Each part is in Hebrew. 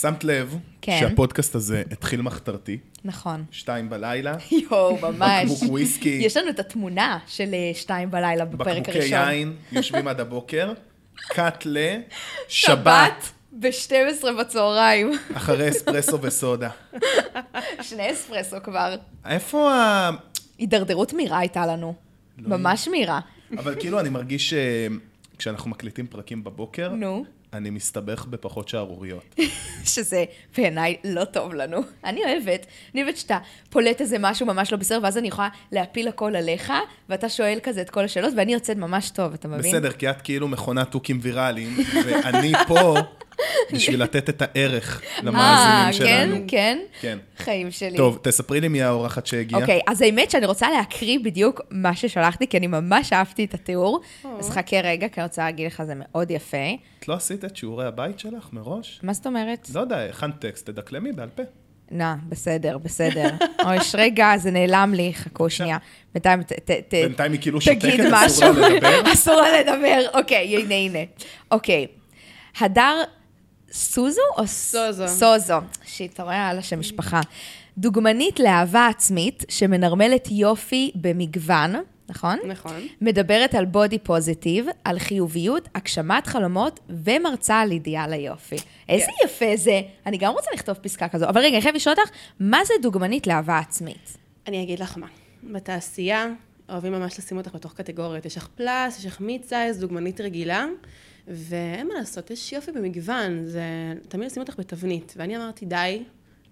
שמת לב כן. שהפודקאסט הזה התחיל מחתרתי, נכון. שתיים בלילה, יואו, ממש. בקבוק וויסקי. יש לנו את התמונה של אה, שתיים בלילה בפרק בקבוקי הראשון. יין, יושבים עד הבוקר, קאט לשבת, ב-12 בצהריים. אחרי אספרסו וסודה. שני אספרסו כבר. איפה ה... הידרדרות מהירה הייתה לנו. ממש מהירה. אבל כאילו, אני מרגיש שכשאנחנו מקליטים פרקים בבוקר, נו. אני מסתבך בפחות שערוריות. שזה בעיניי לא טוב לנו. אני אוהבת, אני אוהבת שאתה פולט איזה משהו ממש לא בסדר, ואז אני יכולה להפיל הכל עליך, ואתה שואל כזה את כל השאלות, ואני יוצאת ממש טוב, אתה מבין? בסדר, כי את כאילו מכונת תוכים ויראליים, ואני פה בשביל לתת את הערך למאזינים שלנו. אה, כן, כן? כן. חיים שלי. טוב, תספרי לי מי האורחת שהגיעה. אוקיי, אז האמת שאני רוצה להקריא בדיוק מה ששלחתי, כי אני ממש אהבתי את התיאור. אז חכה רגע, כי אני רוצה להגיד לך, זה מאוד יפה. את לא עשית את שיעורי הבית שלך מראש? מה זאת אומרת? לא יודע, הכנת טקסט, תדקלמי בעל פה. נא, בסדר, בסדר. אוי, רגע, זה נעלם לי, חכו שנייה. בינתיים, ת- ת- ת- בינתיים היא כאילו שותקת. אסור לה לדבר. אסור לה לדבר, אוקיי, הנה, הנה. אוקיי, הדר סוזו או סוזו. סוזו. שיט, אתה רואה? על השם משפחה. דוגמנית לאהבה עצמית שמנרמלת יופי במגוון, נכון? נכון. מדברת על body positive, על חיוביות, הגשמת חלומות ומרצה על אידיאל היופי. איזה יפה זה. אני גם רוצה לכתוב פסקה כזו. אבל רגע, אני חייבת לשאול אותך, מה זה דוגמנית לאהבה עצמית? אני אגיד לך מה. בתעשייה אוהבים ממש לשים אותך בתוך קטגוריות. יש לך פלאס, יש לך mid size, דוגמנית רגילה, ואין מה לעשות, יש יופי במגוון. זה תמיד לשים אותך בתבנית. ואני אמרתי, די,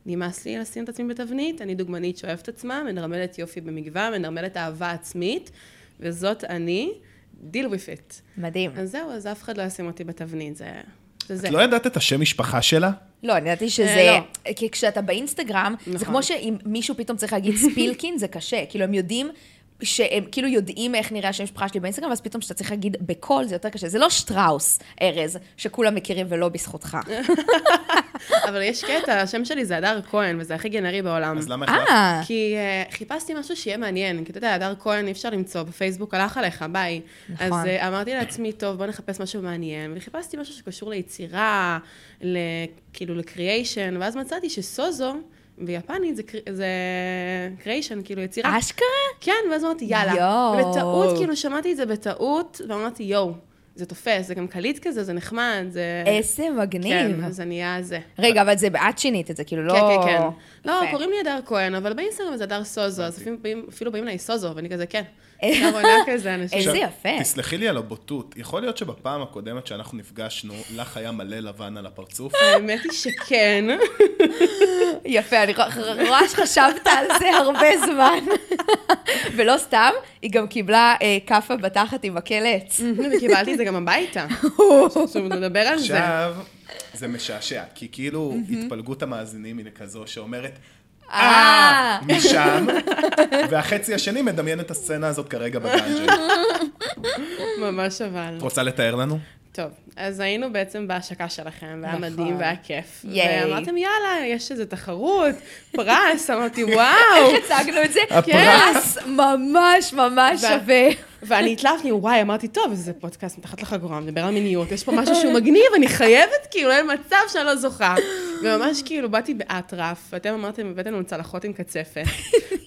נמאס לי לשים את עצמי בתבנית, אני דוגמנית שאוהבת עצמה, מנרמלת יופי במגוון, מנרמלת אהבה עצמית, וזאת אני, deal with it. מדהים. אז זהו, אז אף אחד לא ישים אותי בתבנית, זה זה. זה. את לא ידעת את השם משפחה שלה? לא, אני ידעתי שזה... אה, כי כשאתה באינסטגרם, זה נכון. כמו שאם מישהו פתאום צריך להגיד ספילקין, זה קשה. כאילו, הם יודעים... שהם כאילו יודעים איך נראה השם משפחה שלי באינסטגרם, ואז פתאום כשאתה צריך להגיד בקול, זה יותר קשה. זה לא שטראוס, ארז, שכולם מכירים ולא בזכותך. אבל יש קטע, השם שלי זה הדר כהן, וזה הכי גנרי בעולם. אז למה החלפת? אה, כי uh, חיפשתי משהו שיהיה מעניין, כי אתה יודע, הדר כהן אי אפשר למצוא, בפייסבוק הלך עליך, ביי. נכון. אז uh, אמרתי לעצמי, טוב, בוא נחפש משהו מעניין, וחיפשתי משהו שקשור ליצירה, ל, כאילו לקריאיישן, ואז מצאתי שסוזו, ביפנית זה, קר- זה קריאיישן, כאילו יצירה. אשכרה? כן, ואז אמרתי, יאללה. יואו. בטעות, כאילו שמעתי את זה בטעות, ואמרתי, יואו, זה תופס, זה גם קליט כזה, זה נחמד, זה... איזה מגניב. כן, אז זה נהיה זה. רגע, אבל זה, את שינית את זה, כאילו, לא... כן, כן, כן. לא. קוראים לי הדר כהן, אבל באינסטגרם זה הדר סוזו, אז אפילו באים אליי סוזו, ואני כזה, כן. איזה יפה. תסלחי לי על הבוטות, יכול להיות שבפעם הקודמת שאנחנו נפגשנו, לך היה מלא לבן על הפרצוף? האמת היא שכן. יפה, אני רואה- שחשבת על זה הרבה זמן. ולא סתם, היא גם קיבלה אה, כאפה בתחת עם מקל עץ. וקיבלתי את זה גם הביתה. עכשיו נדבר על זה. עכשיו, זה משעשע, כי כאילו התפלגות המאזינים היא כזו שאומרת, אה. אה, משם, והחצי השני מדמיין את הסצנה הזאת כרגע ב dungeon. ממש אבל. את רוצה לתאר לנו? טוב, אז היינו בעצם בהשקה שלכם, והיה נכון. מדהים והיה כיף. ייי. ואמרתם, יאללה, יש איזה תחרות, פרס, אמרתי, וואו. איך הצגנו את זה? הפרס. פרס ממש ממש שווה. ואני התלהבתי, וואי, אמרתי, טוב, זה פודקאסט מתחת לחגורה, מדבר על מיניות, יש פה משהו שהוא מגניב, אני חייבת, כאילו, אין מצב שאני לא זוכה. וממש כאילו, באתי באטרף, ואתם אמרתם, הבאתם לנו צלחות עם קצפת.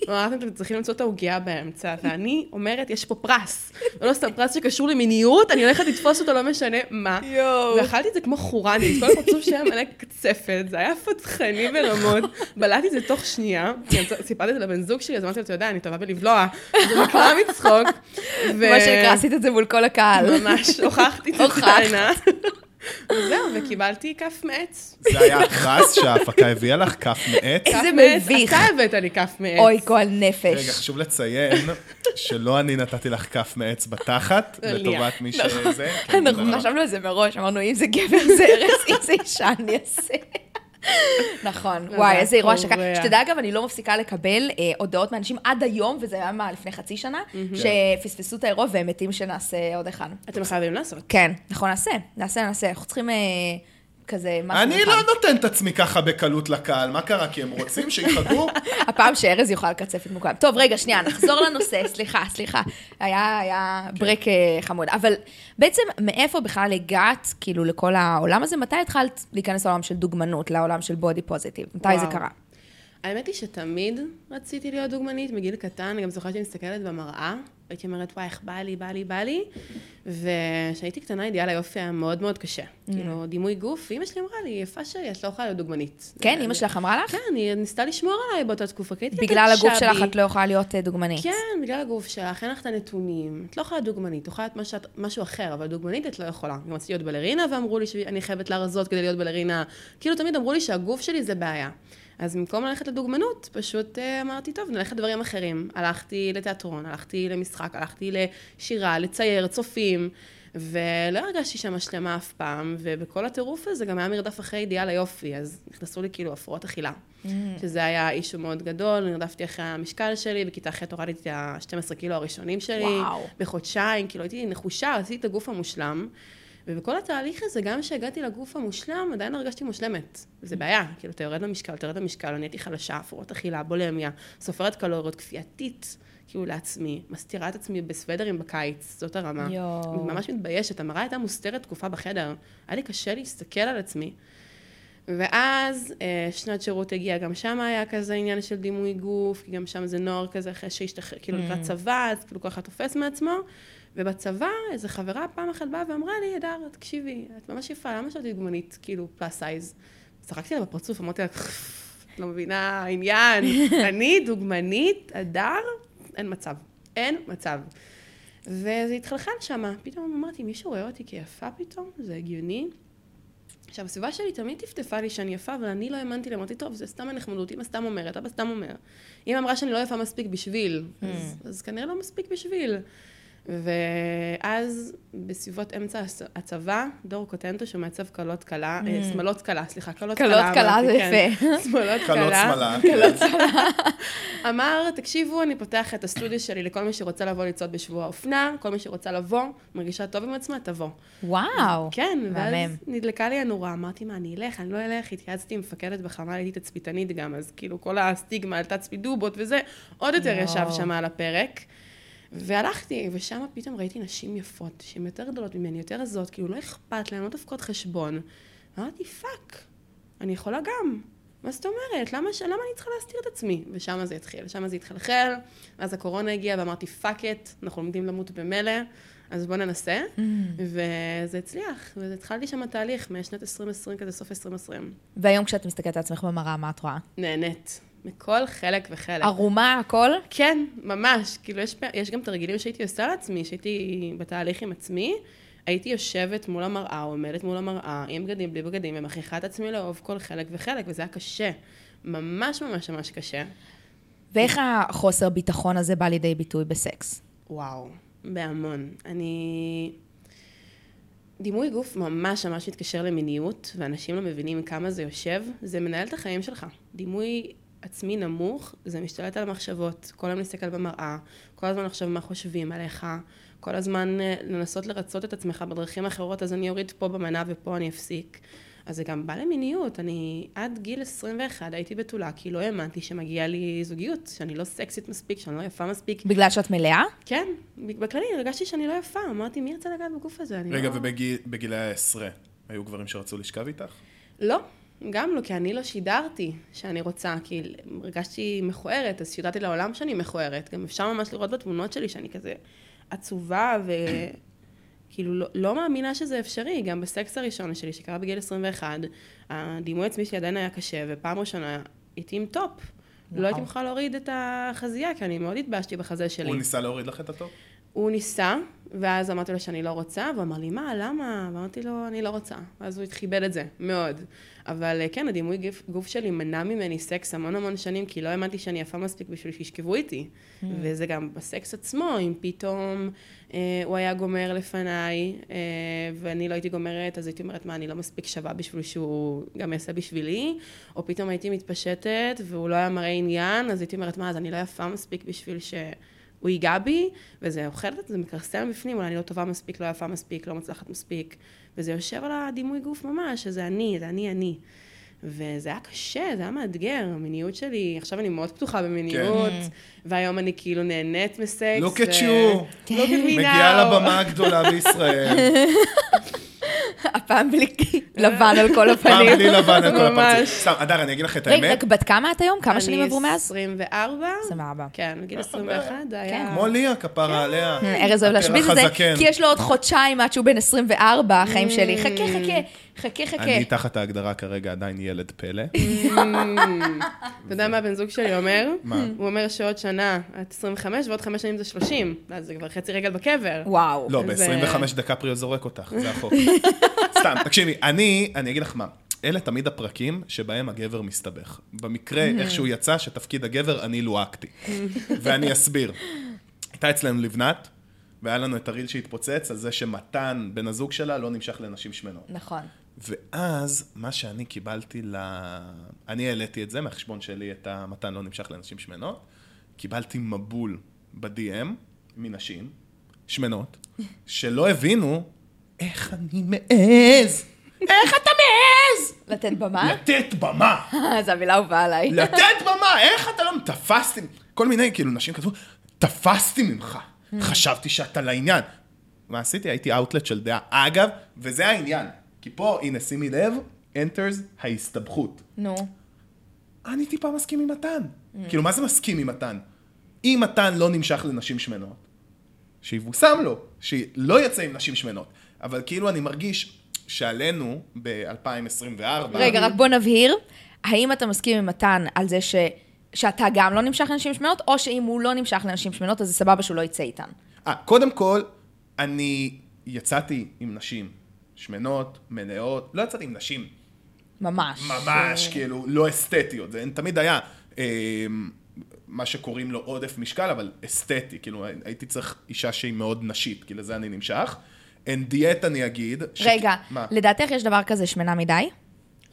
ואמרתם, אתם צריכים למצוא את העוגיה באמצע, ואני אומרת, יש פה פרס. ולא סתם פרס שקשור למיניות, אני הולכת לתפוס אותו, לא משנה מה. יואו. ואכלתי את זה כמו חורנית, כל הפרצוף שהיה מלא קצפת, זה היה פתחני ברמות, בלעתי את זה תוך שנייה, סיפרתי את זה לבן זוג שלי, אז אמרתי לו, אתה יודע, אני טובה בלבלוע, זה נקרא מצחוק. מה שנקרא, עשית את זה מול כל הקהל. ממש, הוכחתי את הוכחת. הטענה. וזהו, וקיבלתי כף מעץ. זה היה הפרס שההפקה הביאה לך, כף מעץ. איזה מביך. אתה הבאת לי כף מעץ. אוי, גועל נפש. רגע, חשוב לציין שלא אני נתתי לך כף מעץ בתחת, ליה. לטובת מי שזה. כן, אנחנו. חשבנו על זה מראש, אמרנו, אם זה גבר זה ארץ, אם זה אישה אני אעשה. נכון, וואי, איזה אירוע. קורע. שתדע, אגב, אני לא מפסיקה לקבל אה, הודעות מאנשים עד היום, וזה היה מה, לפני חצי שנה, שפספסו את האירוע והם מתים שנעשה עוד אחד. אתם חייבים לעשות. כן, נכון, נעשה, נעשה, נעשה. אנחנו צריכים אה, כזה משהו אני. לא נותן את עצמי ככה בקלות לקהל, מה קרה? כי הם רוצים שיחגו? הפעם שארז יוכל לקצף את מוקדם. טוב, רגע, שנייה, נחזור לנושא, סליחה, סליחה. היה, היה כן. ברק אה, חמוד. אבל בעצם, מאיפה בכלל הגעת, כאילו, לכל העולם הזה? מתי התחלת להיכנס לעולם של דוגמנות, לעולם של בודי פוזיטיב? מתי זה. קרה? האמת היא שתמיד רציתי להיות דוגמנית, מגיל קטן, אני גם זוכרת שאני מסתכלת במראה, הייתי אומרת, וואי, איך בא לי, בא לי, בא לי, וכשהייתי קטנה, אידיאל היופי היה מאוד מאוד קשה. Mm. כאילו, דימוי גוף, ואימא שלי אמרה לי, יפה שלי, את לא יכולה להיות דוגמנית. כן, אימא שלך אמרה לך? כן, היא ניסתה לשמור עליי באותה תקופה, כי הייתי בגלל הגוף שבי. שלך את לא יכולה להיות אה, דוגמנית. כן, בגלל הגוף שלך, אין לך את הנתונים. את לא יכולה להיות דוגמנית, את יכולה להיות משהו, משהו אחר, אבל דוגמנית את לא יכולה. גם רציתי להיות בלרינה, ואמרו לי שאני חייבת להרזות כדי להיות בלרינה. כאילו, תמיד אמרו לי שהגוף שלי זה בעיה. אז במקום ללכת לדוגמנות, פשוט אה, אמרתי, טוב, נלך לדברים אחרים. הלכתי לתיאטרון, הלכתי למשחק, הלכתי לשירה, לצייר, צופים, ולא הרגשתי שם שלמה אף פעם, ובכל הטירוף הזה גם היה מרדף אחרי אידיאל היופי, אז נכנסו לי כאילו הפרעות אכילה. שזה היה אישו מאוד גדול, נרדפתי אחרי המשקל שלי, בכיתה ח' הורדתי את ה-12 קילו הראשונים שלי, וואו. בחודשיים, כאילו הייתי נחושה, עשיתי את הגוף המושלם, ובכל התהליך הזה, גם כשהגעתי לגוף המושלם, עדיין הרגשתי מושלמת. וזה בעיה, כאילו, אתה יורד למשקל, אתה יורד למשקל, אני הייתי חלשה, הפרעות אכילה, בולמיה, סופרת קלוריות, כפייתית, כאילו לעצמי, מסתירה את עצמי בסוודרים בקיץ, זאת הרמה. יואו. ממש מתביישת, המראה הייתה מוסתרת תקופה בחדר, היה לי קשה להסתכל על עצמי. ואז אה, שנת שירות הגיעה, גם שם היה כזה עניין של דימוי גוף, כי גם שם זה נוער כזה אחרי שהשתחרר, כאילו לקראת צבא, אז כאילו ככה תופס מעצמו. ובצבא, איזו חברה פעם אחת באה ואמרה לי, הדר, תקשיבי, את ממש יפה, למה שאת דוגמנית, כאילו, פלאס סייז? צחקתי לה בפרצוף, אמרתי לה, את לא מבינה עניין, אני דוגמנית, הדר, אין מצב, אין מצב. וזה התחלחל שם, פתאום אמרתי, מישהו רואה אותי כיפה פתאום? זה הגיוני? עכשיו, הסביבה שלי תמיד טפטפה לי שאני יפה, אבל אני לא האמנתי לה, אמרתי, טוב, זה סתם הנחמדות, אמא סתם אומרת, אבא סתם אומר. אמא אמרה שאני לא יפה מספיק בשביל, אז, אז כנראה לא מספיק בשביל. ואז בסביבות אמצע הצ- הצבא, דור קוטנטו, שהוא מעצב קלות קלה, אה, שמלות קלה, סליחה, קלות קלה. קלות קלה זה כן. יפה. שמלות קלות קלה. שמאלה. אמר, תקשיבו, אני פותח את הסטודיו שלי לכל מי שרוצה לבוא לצעוד בשבוע האופנה, כל מי שרוצה לבוא, מרגישה טוב עם עצמה, תבוא. וואו. כן, ואז. נדלקה לי הנורה, אמרתי, מה, אני אלך, אני לא אלך, התייעצתי עם מפקדת בחמ"ל, הייתי תצפיתנית גם, אז כאילו כל הסטיגמה על תצפית דובות וזה, עוד יותר. ישב שם על הפרק. והלכתי, ושם פתאום ראיתי נשים יפות, שהן יותר גדולות ממני, יותר רזות, כאילו לא אכפת להן, לא דופקות חשבון. אמרתי, fuck, אני יכולה גם. מה זאת אומרת? למה, ש... למה אני צריכה להסתיר את עצמי? ושם זה התחיל, שם זה התחלחל, ואז הקורונה הגיעה ואמרתי, fuck it, אנחנו עומדים למות במילא, אז בואו ננסה. וזה הצליח, והתחלתי שם תהליך משנת 2020 כזה, סוף 2020. והיום כשאת מסתכלת על עצמך במראה, מה את רואה? נהנית. מכל חלק וחלק. ערומה, הכל? כן, ממש. כאילו, יש, יש גם תרגילים שהייתי עושה לעצמי, שהייתי בתהליך עם עצמי. הייתי יושבת מול המראה, עומדת מול המראה, עם בגדים, בלי בגדים, ומכריחה את עצמי לאהוב כל חלק וחלק, וזה היה קשה. ממש ממש ממש קשה. ואיך החוסר ביטחון הזה בא לידי ביטוי בסקס? וואו, בהמון. אני... דימוי גוף ממש ממש מתקשר למיניות, ואנשים לא מבינים כמה זה יושב, זה מנהל את החיים שלך. דימוי עצמי נמוך, זה משתלט על המחשבות. כל היום להסתכל במראה, כל הזמן לחשוב מה חושבים עליך, כל הזמן אה, לנסות לרצות את עצמך בדרכים אחרות, אז אני אוריד פה במנה ופה אני אפסיק. אז זה גם בא למיניות. אני עד גיל 21 הייתי בתולה, כי לא האמנתי שמגיעה לי זוגיות, שאני לא סקסית מספיק, שאני לא יפה מספיק. בגלל שאת מלאה? כן, בכללי הרגשתי שאני לא יפה, אמרתי, מי ירצה לגעת בגוף הזה? רגע, לא... ובגילאי העשרה, היו גברים שרצו לשכב איתך? לא, גם לא, כי אני לא שידרתי שאני רוצה, כי הרגשתי מכוערת, אז שידרתי לעולם שאני מכוערת. גם אפשר ממש לראות בתמונות שלי שאני כזה עצובה וכאילו לא, לא מאמינה שזה אפשרי. גם בסקס הראשון שלי, שקרה בגיל 21, הדימוי עצמי שלי עדיין היה קשה, ופעם ראשונה הייתי עם top. לא הייתי מוכנה להוריד את החזייה, כי אני מאוד התביישתי בחזה שלי. הוא ניסה להוריד לך את ה top? הוא ניסה, ואז אמרתי לו שאני לא רוצה, והוא אמר לי, מה, למה? ואמרתי לו, אני לא רוצה. ואז הוא כיבד את זה, מאוד. אבל אה, כן, הדימוי גוף, גוף שלי מנע ממני סקס המון המון שנים, כי לא האמנתי שאני יפה מספיק בשביל שישכבו איתי. וזה גם בסקס עצמו, אם פתאום אה, הוא היה גומר לפניי, אה, ואני לא הייתי גומרת, אז הייתי אומרת, מה, אני לא מספיק שווה בשביל שהוא גם יעשה בשבילי, או פתאום הייתי מתפשטת, והוא לא היה מראה עניין, אז הייתי אומרת, מה, אז אני לא יפה מספיק בשביל ש... הוא ייגע בי, וזה אוכל את זה, זה מכרסם בפנים, אולי אני לא טובה מספיק, לא יפה מספיק, לא מצליחת מספיק, וזה יושב על הדימוי גוף ממש, שזה אני, זה אני אני. וזה היה קשה, זה היה מאתגר, המיניות שלי, עכשיו אני מאוד פתוחה במיניות, כן. והיום אני כאילו נהנית מסקס. Look at ו- you. Look at me מגיעה. לבמה הגדולה בישראל, הפעם בלי לבן על כל פעם הפנים. בלי לבן על כל. הפרצוף. סתם, אדר, אני אגיד לך את רגע, האמת. רק בת כמה את היום? כמה שנים עברו אני מאז? 24. 24. כן, בגיל 21 זה היה... כמו ליה, כפרה עליה. ארז אוהב להשמיץ את זה. כי יש לו עוד חודשיים עד שהוא בן 24, החיים שלי. חכה, חכה, חכה, חכה. אני תחת ההגדרה כרגע עדיין ילד פלא. אתה יודע מה הבן זוג שלי אומר? מה? הוא אומר שעוד שנה את 25 ועוד חמש שנים זה 30. אז זה כבר חצי רגל בקבר. וואו. לא, זה- ב-25 דקפריו זורק אותך, זה החוק. סתם, תקשיבי, אני, אני אגיד לך מה, אלה תמיד הפרקים שבהם הגבר מסתבך. במקרה, איכשהו יצא שתפקיד הגבר, אני לוהקתי. ואני אסביר. הייתה אצלנו לבנת, והיה לנו את הריל שהתפוצץ על זה שמתן, בן הזוג שלה, לא נמשך לנשים שמנות. נכון. ואז, מה שאני קיבלתי ל... אני העליתי את זה מהחשבון שלי, את המתן לא נמשך לנשים שמנות. קיבלתי מבול ב-DM מנשים שמנות, שלא הבינו איך אני מעז. איך אתה מעז? לתת במה? לתת במה. זו המילה הובאה עליי. לתת במה, איך אתה לא... תפסתי... כל מיני, כאילו, נשים כתבו, תפסתי ממך. חשבתי שאתה לעניין. מה עשיתי? הייתי אאוטלט של דעה. אגב, וזה העניין. כי פה, הנה, שימי לב, enters ההסתבכות. נו. אני טיפה מסכים עם מתן. כאילו, מה זה מסכים עם מתן? אם מתן לא נמשך לנשים שמנות, שיבושם לו, שלא יצא עם נשים שמנות. אבל כאילו, אני מרגיש שעלינו, ב-2024... רגע, רק בוא נבהיר. האם אתה מסכים עם מתן על זה ש... שאתה גם לא נמשך לנשים שמנות, או שאם הוא לא נמשך לנשים שמנות, אז זה סבבה שהוא לא יצא איתן? אה, קודם כל, אני יצאתי עם נשים שמנות, מלאות, לא יצאתי עם נשים ממש. ממש, כאילו, לא אסתטיות. זה תמיד היה אה, מה שקוראים לו עודף משקל, אבל אסתטי. כאילו, הייתי צריך אישה שהיא מאוד נשית, כי לזה אני נמשך. אין דיאט, אני אגיד. ש- רגע, מה? לדעתך יש דבר כזה שמנה מדי?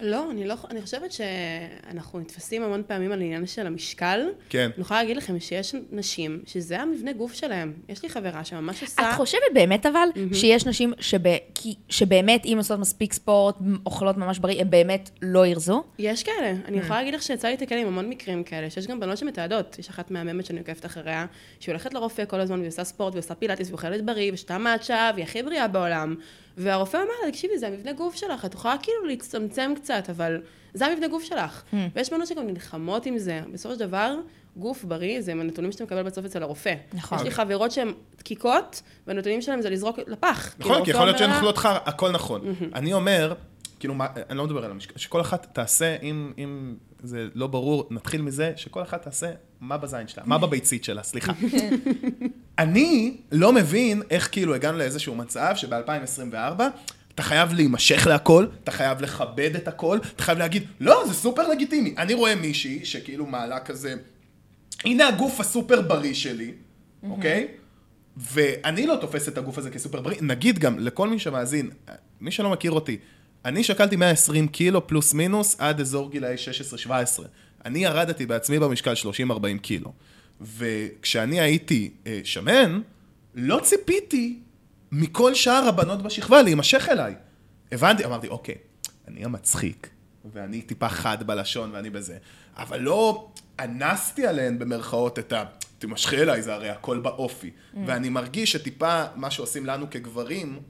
לא, אני לא, אני חושבת שאנחנו נתפסים המון פעמים על העניין של המשקל. כן. אני יכולה להגיד לכם שיש נשים שזה המבנה גוף שלהם. יש לי חברה שממש עושה... את חושבת באמת אבל, שיש נשים שב... כי- שבאמת, אם עושות מספיק ספורט, אוכלות ממש בריא, הם באמת לא ירזו? יש כאלה. Mm. אני יכולה להגיד לך שיצא לי להתקל עם המון מקרים כאלה, שיש גם בנות שמתעדות. יש אחת מהממת שאני עוקבת אחריה, שהיא הולכת לרופא כל הזמן, והיא עושה ספורט, והיא עושה פילאטיס, ואוכלת בריא, ושתה מאצ'ה, והיא הכי בריאה בעולם. והרופא אמר לה, תקשיבי, זה המבנה גוף שלך, את יכולה כאילו להצטמצם קצת, אבל זה המבנה גוף שלך. Mm. ויש בנות שגם נלחמות עם זה. בסופו של דבר, גוף בריא זה הנתונים שאתה מקבל בסוף אצל הרופא. נכון. יש לי חברות שהן דקיקות, והנתונים שלהן זה לזרוק לפח. כאילו, נכון, כי הרופא יכול להיות שהן אוכלות לך הכל נכון. אני אומר, כאילו, מה- אני לא מדבר על המשקל, שכל אחת תעשה, אם אם זה לא ברור, נתחיל מזה שכל אחת תעשה מה בזין שלה, מה בביצית שלה, סליחה. אני לא מבין איך כאילו הגענו לאיזשהו מצב שב-2024, אתה חייב להימשך להכל, אתה חייב לכבד את הכל, אתה חייב להגיד, לא, זה סופר לגיטימי. אני רואה מישהי שכאילו מעלה כזה, הנה הגוף הסופר בריא שלי, אוקיי? ואני לא תופס את הגוף הזה כסופר בריא. נגיד גם, לכל מי שמאזין, מי שלא מכיר אותי, אני שקלתי 120 קילו פלוס מינוס עד אזור גילאי 16-17. אני ירדתי בעצמי במשקל 30-40 קילו. וכשאני הייתי אה, שמן, לא ציפיתי מכל שאר הבנות בשכבה להימשך אליי. הבנתי, אמרתי, אוקיי, אני המצחיק, ואני טיפה חד בלשון ואני בזה, אבל לא אנסתי עליהן במרכאות את ה... תימשכי אליי, זה הרי הכל באופי. ואני מרגיש שטיפה מה שעושים לנו כגברים,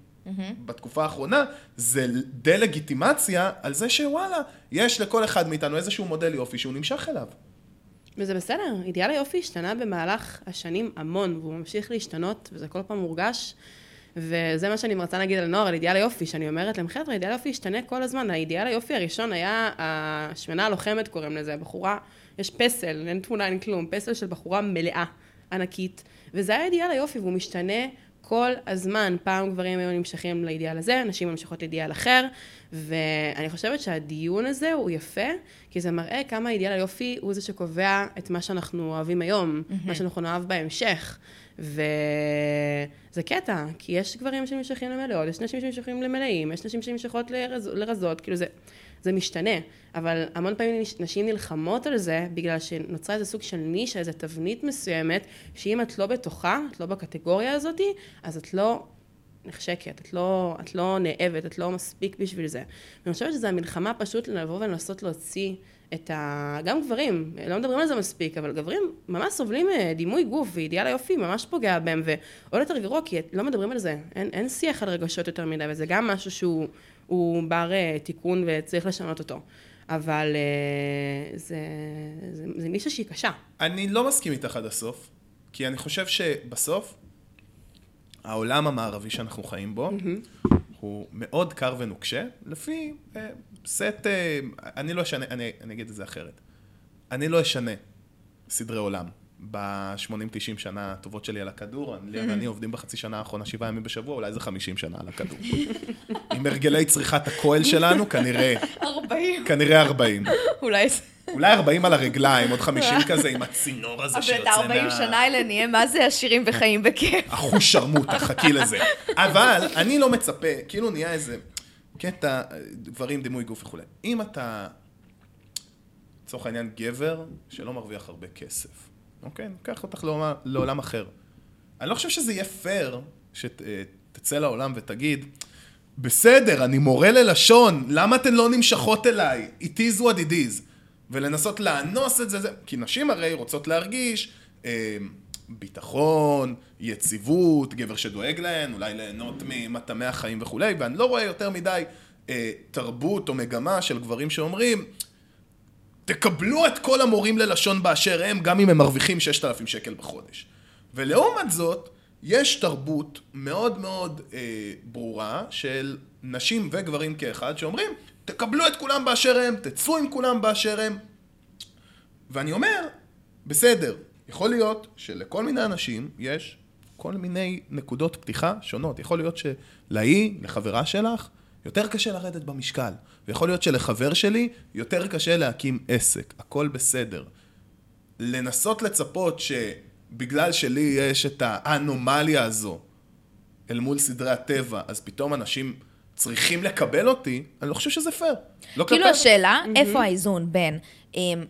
בתקופה האחרונה, זה דה-לגיטימציה על זה שוואלה, יש לכל אחד מאיתנו איזשהו מודל יופי שהוא נמשך אליו. וזה בסדר, אידיאל היופי השתנה במהלך השנים המון, והוא ממשיך להשתנות, וזה כל פעם מורגש. וזה מה שאני מרצה להגיד על נוער, על אידיאל היופי, שאני אומרת להם, חבר'ה, אידיאל היופי ישתנה כל הזמן. האידיאל היופי הראשון היה השמנה הלוחמת, קוראים לזה, בחורה, יש פסל, אין תמונה, אין כלום, פסל של בחורה מלאה, ענקית, וזה היה אידיאל היופי, והוא משתנה כל הזמן. פעם גברים היו נמשכים לאידיאל הזה, נשים ממשיכות לאידיאל אחר, ואני חושבת שהדיון הזה הוא יפה, כי זה מראה כמה אידיאל היופי הוא זה שקובע את מה שאנחנו אוהבים היום, מה שאנחנו נאהב בהמשך. וזה קטע, כי יש גברים שנמשכים למלאות, יש נשים שנמשכים למלאים, יש נשים שנמשכות לרז... לרזות, כאילו זה, זה משתנה. אבל המון פעמים נש- נשים נלחמות על זה, בגלל שנוצרה איזה סוג של נישה, איזה תבנית מסוימת, שאם את לא בתוכה, את לא בקטגוריה הזאת, אז את לא נחשקת, את לא, את לא נאבת, את לא מספיק בשביל זה. ואני חושבת שזו המלחמה פשוט לבוא ולנסות להוציא את ה... גם גברים, לא מדברים על זה מספיק, אבל גברים ממש סובלים דימוי גוף, ואידיאל היופי ממש פוגע בהם, ועוד יותר גרוע, כי לא מדברים על זה. אין, אין שיח על רגשות יותר מדי, וזה גם משהו שהוא הוא בר אה, תיקון וצריך לשנות אותו. אבל אה, זה, זה, זה נישה שהיא קשה. אני לא מסכים איתך עד הסוף, כי אני חושב שבסוף, העולם המערבי שאנחנו חיים בו, הוא מאוד קר ונוקשה, לפי אה, סט, אה, אני לא אשנה, אני, אני אגיד את זה אחרת. אני לא אשנה סדרי עולם. ב-80-90 שנה הטובות שלי על הכדור, אני ואני עובדים בחצי שנה האחרונה שבעה ימים בשבוע, אולי זה 50 שנה על הכדור. עם הרגלי צריכת הכוהל שלנו, כנראה, 40. כנראה 40. אולי. אולי 40 על הרגליים, עוד 50 כזה עם הצינור הזה אבל שיוצא את ה-40 שנה האלה נהיה מה זה עשירים וחיים בכיף. אחוז שרמוטה, חכי לזה. אבל אני לא מצפה, כאילו נהיה איזה קטע, דברים, דימוי גוף וכולי. אם אתה, לצורך העניין, גבר שלא מרוויח הרבה כסף, אוקיי? ניקח אותך לעולם, לעולם אחר. אני לא חושב שזה יהיה פייר שתצא לעולם ותגיד, בסדר, אני מורה ללשון, למה אתן לא נמשכות אליי? It is what it is. ולנסות לאנוס את זה, זה. כי נשים הרי רוצות להרגיש אה, ביטחון, יציבות, גבר שדואג להן, אולי ליהנות ממטעמי החיים וכולי, ואני לא רואה יותר מדי אה, תרבות או מגמה של גברים שאומרים, תקבלו את כל המורים ללשון באשר הם, גם אם הם מרוויחים 6,000 שקל בחודש. ולעומת זאת, יש תרבות מאוד מאוד אה, ברורה של נשים וגברים כאחד שאומרים, תקבלו את כולם באשר הם, תצאו עם כולם באשר הם. ואני אומר, בסדר, יכול להיות שלכל מיני אנשים יש כל מיני נקודות פתיחה שונות. יכול להיות שלהיא, לחברה שלך, יותר קשה לרדת במשקל. ויכול להיות שלחבר שלי יותר קשה להקים עסק. הכל בסדר. לנסות לצפות שבגלל שלי יש את האנומליה הזו אל מול סדרי הטבע, אז פתאום אנשים צריכים לקבל אותי, אני לא חושב שזה פייר. לא כאילו השאלה, איפה האיזון בין אמ,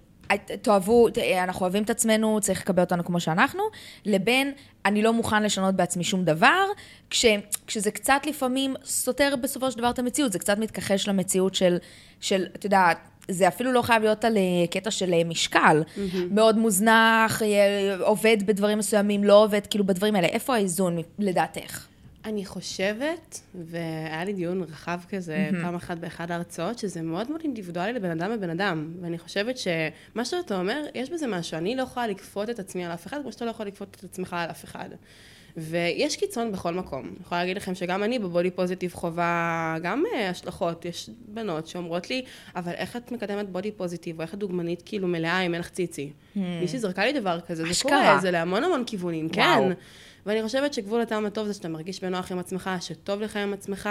תאהבו, ת- אנחנו אוהבים את עצמנו, צריך לקבל אותנו כמו שאנחנו, לבין אני לא מוכן לשנות בעצמי שום דבר, כש, כשזה קצת לפעמים סותר בסופו של דבר את המציאות, זה קצת מתכחש למציאות של, של אתה יודע, זה אפילו לא חייב להיות על אה, קטע של אה, משקל, מאוד מוזנח, אה, עובד בדברים מסוימים, לא עובד, כאילו בדברים האלה. איפה האיזון לדעתך? אני חושבת, והיה לי דיון רחב כזה mm-hmm. פעם אחת באחד ההרצאות, שזה מאוד מאוד אינדיבידואלי לבן אדם לבן אדם. ואני חושבת שמה שאתה אומר, יש בזה משהו. אני לא יכולה לכפות את עצמי על אף אחד, כמו שאתה לא יכול לכפות את עצמך על אף אחד. ויש קיצון בכל מקום. אני יכולה להגיד לכם שגם אני בבודי פוזיטיב חווה גם אה, השלכות. יש בנות שאומרות לי, אבל איך את מקדמת בודי פוזיטיב, או איך את דוגמנית כאילו מלאה אם אין לך ציצי? מישהי זרקה לי דבר כזה, זה אשכרה. קורה, זה להמון המון כיוונים, וואו. כן. ואני חושבת שגבול הטעם הטוב זה שאתה מרגיש בנוח עם עצמך, שטוב לך עם עצמך,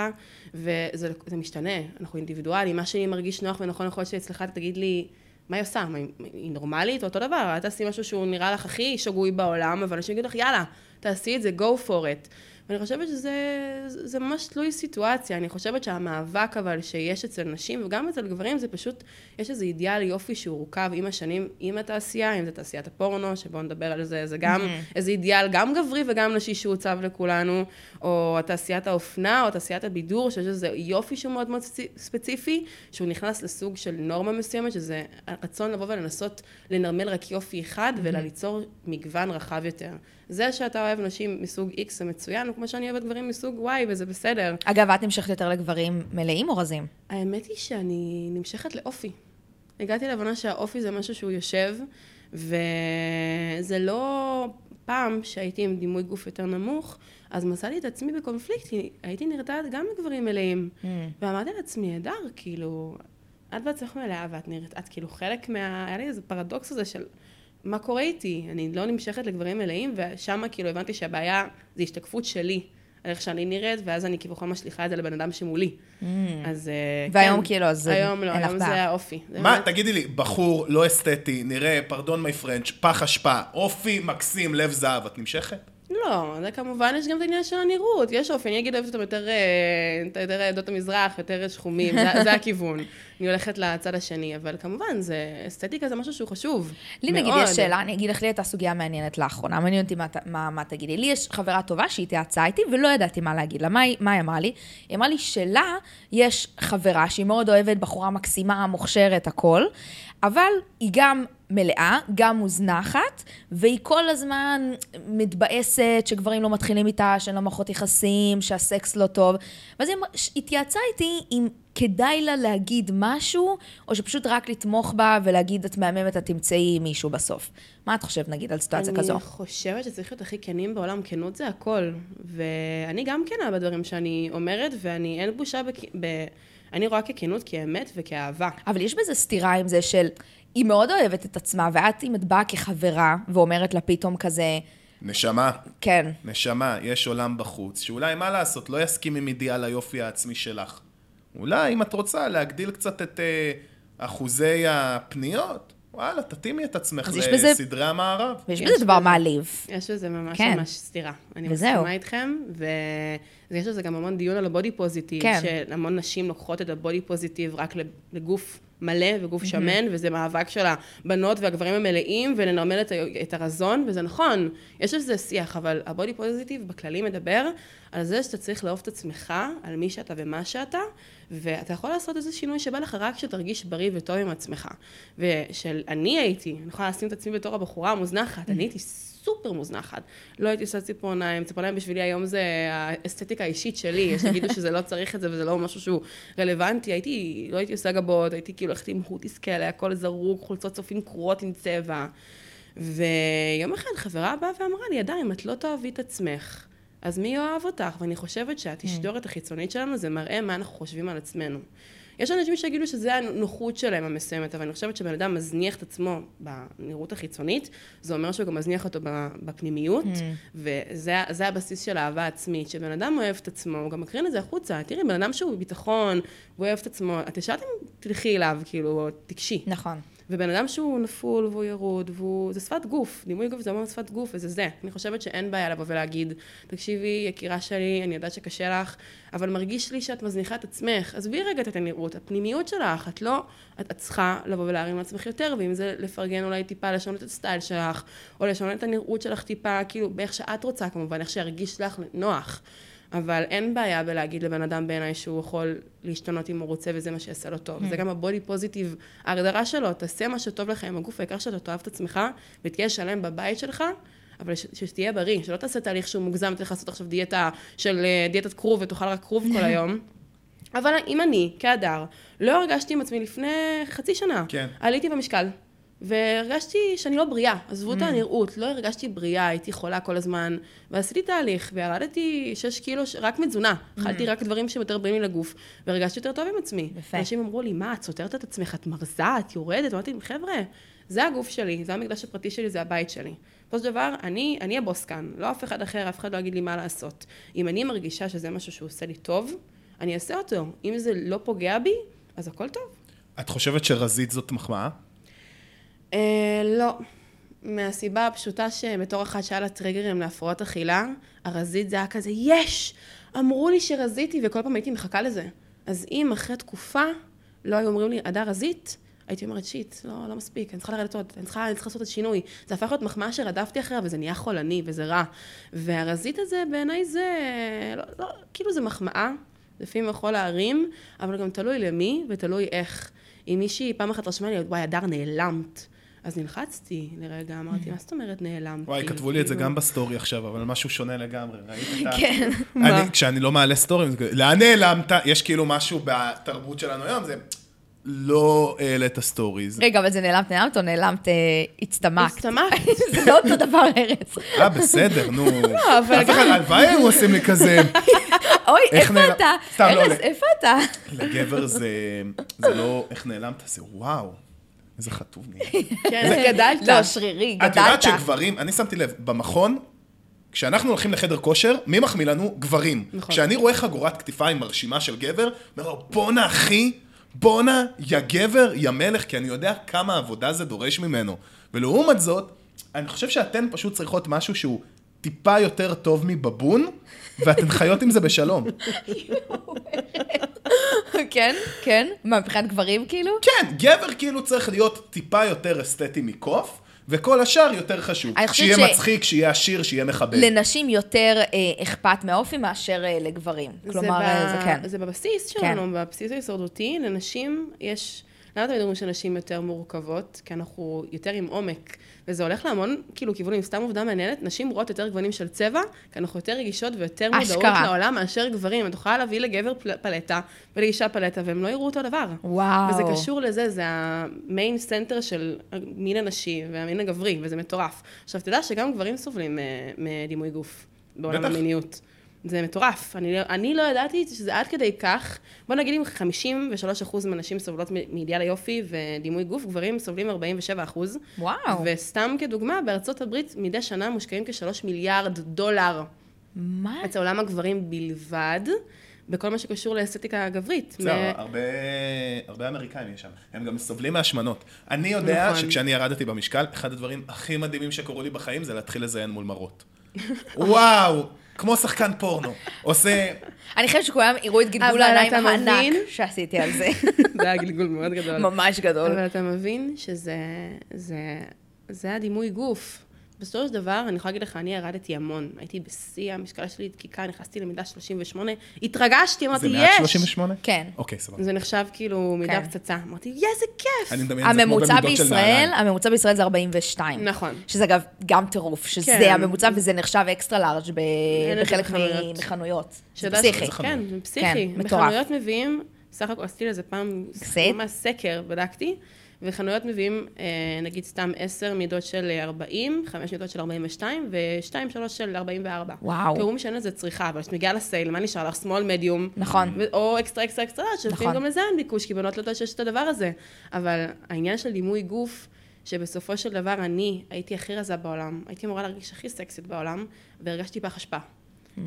וזה זה משתנה, אנחנו אינדיבידואלים, מה שאני מרגיש נוח ונכון יכול להיות שאצלך תגיד לי, מה היא עושה? מה, היא נורמלית? אותו דבר, את תעשי משהו שהוא נראה לך הכי שגוי בעולם, אבל אנשים יגידו לך, יאללה, תעשי את זה, go for it. ואני חושבת שזה זה ממש תלוי סיטואציה. אני חושבת שהמאבק אבל שיש אצל נשים וגם אצל גברים זה פשוט, יש איזה אידיאל יופי שהוא רוכב עם השנים, עם התעשייה, אם זה תעשיית הפורנו, שבואו נדבר על זה, זה גם איזה אידיאל גם גברי וגם נשי שהוצב לכולנו, או תעשיית האופנה, או תעשיית הבידור, שיש איזה יופי שהוא מאוד מאוד ספצי- ספציפי, שהוא נכנס לסוג של נורמה מסוימת, שזה הרצון לבוא ולנסות לנרמל רק יופי אחד, וליצור מגוון רחב יותר. זה שאתה אוהב נשים מסוג X זה מצוין, כמו שאני אוהבת גברים מסוג Y, וזה בסדר. אגב, את נמשכת יותר לגברים מלאים או רזים? האמת היא שאני נמשכת לאופי. הגעתי להבנה שהאופי זה משהו שהוא יושב, וזה לא פעם שהייתי עם דימוי גוף יותר נמוך, אז מצאתי את עצמי בקונפליקט, הייתי נרתעת גם לגברים מלאים. ואמרתי לעצמי, הדר, כאילו, את בעצמך מלאה ואת נראית, את כאילו חלק מה... היה לי איזה פרדוקס הזה של מה קורה איתי? אני לא נמשכת לגברים מלאים, ושם כאילו הבנתי שהבעיה זה השתקפות שלי. על איך שאני נראית, ואז אני כביכול משליכה את זה לבן אדם שמולי. אז אה, והיום כן. כאילו, אז היום לא, היום. זה האופי. זה מה, באמת- תגידי לי, בחור לא אסתטי, נראה, פרדון מי פרנץ', פח אשפה, אופי מקסים, לב זהב, את נמשכת? לא, זה כמובן, יש גם את העניין של הנראות. יש אופי, אני אגיד אוהבת אותם יותר, אה, יותר עדות המזרח, יותר שחומים, זה, זה הכיוון. אני הולכת לצד השני, אבל כמובן, זה, אסתטיקה זה משהו שהוא חשוב. לי נגיד מאוד. יש שאלה, אני אגיד לך, לי הייתה סוגיה מעניינת לאחרונה, מעניין אותי מה, מה, מה תגידי. לי יש חברה טובה שהיא התייעצה איתי ולא ידעתי מה להגיד לה. מה, מה היא אמרה לי? היא אמרה לי שלה יש חברה שהיא מאוד אוהבת, בחורה מקסימה, מוכשרת, הכל, אבל היא גם מלאה, גם מוזנחת, והיא כל הזמן מתבאסת שגברים לא מתחילים איתה, שאין לה מערכות יחסים, שהסקס לא טוב. ואז היא התייעצה איתי אם כדאי לה להגיד משהו, או שפשוט רק לתמוך בה ולהגיד, את מהממת, את תמצאי מישהו בסוף. מה את חושבת, נגיד, על סיטואציה כזו? אני חושבת שצריך להיות הכי כנים בעולם, כנות זה הכל. ואני גם כנה בדברים שאני אומרת, ואני, אין בושה בכ... ב... אני רואה ככנות, כאמת וכאהבה. אבל יש בזה סתירה עם זה של, היא מאוד אוהבת את עצמה, ואת, אם את באה כחברה ואומרת לה פתאום כזה, נשמה, כן, נשמה, יש עולם בחוץ, שאולי, מה לעשות, לא יסכים עם אידיאל היופי העצמי שלך. אולי, אם את רוצה, להגדיל קצת את אה, אחוזי הפניות, וואלה, תתאימי את עצמך יש בזה- לסדרי המערב. ויש יש בזה דבר בזה. מעליב. יש בזה ממש כן. ממש סתירה. אני וזהו. מסכימה איתכם, ויש לזה גם המון דיון על הבודי פוזיטיב, כן. שהמון נשים לוקחות את הבודי פוזיטיב רק לגוף מלא וגוף שמן, וזה מאבק של הבנות והגברים המלאים, ולנרמל את, את הרזון, וזה נכון, יש על זה שיח, אבל הבודי פוזיטיב בכללי מדבר על זה שאתה צריך לאהוב את עצמך, על מי שאתה ומה שאתה, ואתה יכול לעשות איזה שינוי שבא לך רק כשתרגיש בריא וטוב עם עצמך. ושל אני הייתי, אני יכולה לשים את עצמי בתור הבחורה המוזנחת, אני הייתי סופר מוזנחת. לא הייתי עושה ציפורניים, ציפורניים בשבילי היום זה האסתטיקה האישית שלי, יש שיגידו שזה לא צריך את זה וזה לא משהו שהוא רלוונטי. הייתי, לא הייתי עושה גבות, הייתי כאילו הולכת עם הוטיס כאלה, הכל זרוק, חולצות צופים קרועות עם צבע. ויום אחד חברה באה ואמרה לי, אדם, אם את לא תאהבי את עצמך, אז מי יאהב אותך? ואני חושבת שהתשדורת החיצונית שלנו זה מראה מה אנחנו חושבים על עצמנו. יש אנשים שיגידו שזה הנוחות שלהם המסוימת, אבל אני חושבת שבן אדם מזניח את עצמו בנראות החיצונית, זה אומר שהוא גם מזניח אותו בפנימיות, וזה זה הבסיס של אהבה עצמית. כשבן אדם אוהב את עצמו, הוא גם מקרין את זה החוצה. תראי, בן אדם שהוא בביטחון, והוא אוהב את עצמו, את ישרת אם תלכי אליו, כאילו, תיגשי. נכון. ובן אדם שהוא נפול והוא ירוד, והוא... זה שפת גוף, דימוי גוף זה אומר שפת גוף, וזה זה. אני חושבת שאין בעיה לבוא ולהגיד, תקשיבי, יקירה שלי, אני יודעת שקשה לך, אבל מרגיש לי שאת מזניחה את עצמך. עזבי רגע את הנראות, הפנימיות שלך, את לא... את, את צריכה לבוא ולהרים לעצמך יותר, ואם זה לפרגן אולי טיפה, לשנות את הסטייל שלך, או לשנות את הנראות שלך טיפה, כאילו, באיך שאת רוצה כמובן, איך שירגיש לך נוח. אבל אין בעיה בלהגיד לבן אדם בעיניי שהוא יכול להשתנות אם הוא רוצה וזה מה שיעשה לו טוב. זה גם הבודי פוזיטיב, ההגדרה שלו, תעשה מה שטוב לך עם הגוף, העיקר שאתה תאהב את עצמך ותהיה שלם בבית שלך, אבל ש- שתהיה בריא, שלא תעשה תהליך שהוא מוגזם, תלך לעשות עכשיו דיאטה של אה, דיאטת כרוב ותאכל רק כרוב כל היום. אבל אם אני, כהדר, לא הרגשתי עם עצמי לפני חצי שנה, כן. עליתי במשקל, והרגשתי שאני לא בריאה. עזבו את הנראות, לא הרגשתי בריאה, הייתי חולה כל הזמן, ועשיתי תהליך, וירדתי 6 קילו, ש- רק מתזונה. אכלתי רק דברים שהם יותר בריאים לי לגוף, והרגשתי יותר טוב עם עצמי. יפה. אנשים אמרו לי, מה, את סותרת את עצמך, את מרזה, את יורדת? אמרתי להם, חבר'ה, זה הגוף שלי, זה המקדש הפרטי שלי, זה הבית שלי. בסופו של דבר, אני, אני הבוס כאן, לא אף אחד אחר, אף אחד לא יגיד לי מה לעשות. אם אני מרגישה שזה משהו שהוא עושה לי טוב, אני אעשה אותו. אם זה לא פוגע בי, אז הכל טוב. את חושבת שרזית זאת מחמאה? אה, לא. מהסיבה הפשוטה שבתור אחת שהיה לה טריגרים להפרעות אכילה, הרזית זה היה כזה, יש! אמרו לי שרזיתי, וכל פעם הייתי מחכה לזה. אז אם אחרי תקופה לא היו אומרים לי, הדר, רזית, הייתי אומרת, shit, לא, לא מספיק, אני צריכה לרדת עוד, אני צריכה, אני צריכה לעשות את השינוי. זה הפך להיות מחמאה שרדפתי אחריה, וזה נהיה חולני, וזה רע. והרזית הזה, בעיניי זה, לא, לא, כאילו זה מחמאה, לפעמים יכול להרים, אבל גם תלוי למי ותלוי איך. אם מישהי פעם אחת רשמה לי, וואי, הדר, נעלמת. אז נלחצתי לרגע, אמרתי, מה זאת אומרת נעלמת? וואי, כתבו לי את זה גם בסטורי עכשיו, אבל משהו שונה לגמרי. ראית את ה... כן. אני, כשאני לא מעלה סטורים, לאן נעלמת? יש כאילו משהו בתרבות שלנו היום, זה לא העלית stories. רגע, אבל זה נעלמת, נעלמת או נעלמת, אה, הצטמקת? הצטמקת. זה לא אותו דבר, ארז. אה, בסדר, נו. אחד, הלוואי היו עושים לי כזה. אוי, איפה אתה? לא, לא. איפה אתה? לגבר זה, זה לא איך נעלמת, זה וואו, איזה חטוב נהיה. כן, גדלת. לא, שרירי, גדלת. את יודעת שגברים, אני שמתי לב, במכון, כשאנחנו הולכים לחדר כושר, מי מחמיא לנו? גברים. נכון. כשאני רואה חגורת כתפיים מרשימה של גבר, אומר לו, בואנה אחי, בואנה, יא גבר, יא מלך, כי אני יודע כמה עבודה זה דורש ממנו. ולעומת זאת, אני חושב שאתן פשוט צריכות משהו שהוא טיפה יותר טוב מבבון, ואתן חיות עם זה בשלום. כן, כן. מה, מבחינת גברים כאילו? כן, גבר כאילו צריך להיות טיפה יותר אסתטי מקוף, וכל השאר יותר חשוב. שיהיה ש- מצחיק, שיהיה עשיר, שיהיה מכבד. לנשים יותר אה, אכפת מהאופי מאשר אה, לגברים. כלומר, זה, אה, זה כן. זה בבסיס שלנו, בבסיס ההישרדותי, לנשים יש... למה תמיד אומרים שנשים יותר מורכבות? כי אנחנו יותר עם עומק, וזה הולך להמון, כאילו, כיוונים. סתם עובדה מעניינת, נשים רואות יותר גוונים של צבע, כי אנחנו יותר רגישות ויותר מודעות אשכרה. לעולם מאשר גברים. את יכולה להביא לגבר פל- פלטה ולאישה פלטה, והם לא יראו אותו דבר. וואו. וזה קשור לזה, זה ה main center של המין הנשי והמין הגברי, וזה מטורף. עכשיו, תדע שגם גברים סובלים אה, מדימוי גוף בעולם בטח. זה מטורף. אני, לא- אני לא ידעתי שזה עד כדי כך, בוא נגיד אם 53% מהנשים סובלות מ- מאידיאל היופי ודימוי גוף, גברים סובלים 47%. וואו. וסתם כדוגמה, בארצות הברית מדי שנה מושקעים כשלוש מיליארד דולר מה? אצל עולם הגברים בלבד, בכל מה שקשור לאסתטיקה הגברית. זהו, מ- הרבה, הרבה אמריקאים יש שם. הם גם סובלים מהשמנות. אני יודע נכון. שכשאני ירדתי במשקל, אחד הדברים הכי מדהימים שקרו לי בחיים זה להתחיל לזיין מול מראות. וואו, כמו שחקן פורנו. עושה... אני חושבת שכולם יראו את גלגול העיניים הענק? שעשיתי על זה. זה היה גלגול מאוד גדול. ממש גדול. אבל אתה מבין שזה זה, זה הדימוי גוף. בסופו של דבר, אני יכולה להגיד לך, אני ירדתי המון. הייתי בשיא, המשקל שלי דקיקה, נכנסתי למידה 38, התרגשתי, אמרתי, זה יש! מעט 38? כן. אוקיי, סבבה. זה נחשב כאילו מידה כן. פצצה. אמרתי, איזה כיף! אני מדמיין את זה כמו הממוצע במידות של בישראל, נעליים. הממוצע בישראל זה 42. נכון. שזה אגב גם טירוף, שזה כן. הממוצע וזה נחשב extra large זה בחלק מחנויות. זה שאתה- פסיכי. כן, זה פסיכי. כן, מטורף. בחנויות מביאים, סך הכל עשיתי לזה פעם? ממש סקר, בדקתי, וחנויות מביאים, אה, נגיד סתם 10 מידות של 40, 5 מידות של 42, ו-2-3 של 44. וואו. תראו שאין לזה צריכה, אבל כשאת מגיעה ל sale, מה נשאר לך? small, medium. נכון. או extra extra extra, שלפעמים נכון. גם לזה אין ביקוש, כי בנות לא יודעות שיש את הדבר הזה. אבל העניין של דימוי גוף, שבסופו של דבר אני הייתי הכי רזה בעולם, הייתי אמורה להרגיש הכי סקסית בעולם, והרגשתי פח אשפה.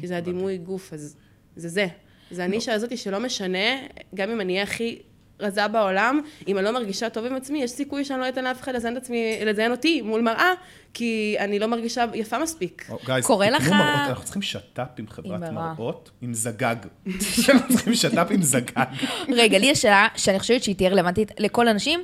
כי זה הדימוי גוף, אז זה זה. זה הנישה הזאתי שלא משנה, גם אם אני אהיה הכי רזה בעולם, אם אני לא מרגישה טוב עם עצמי, יש סיכוי שאני לא אתן לאף אחד לזיין את עצמי, לזיין אותי מול מראה, כי אני לא מרגישה יפה מספיק. קורה לך- מראות, אנחנו צריכים שת"פ עם חברת. מראות, עם זגג. אנחנו צריכים שת"פ עם זגג. רגע, לי יש שאלה שאני חושבת שהיא תהיה רלוונטית לכל האנשים.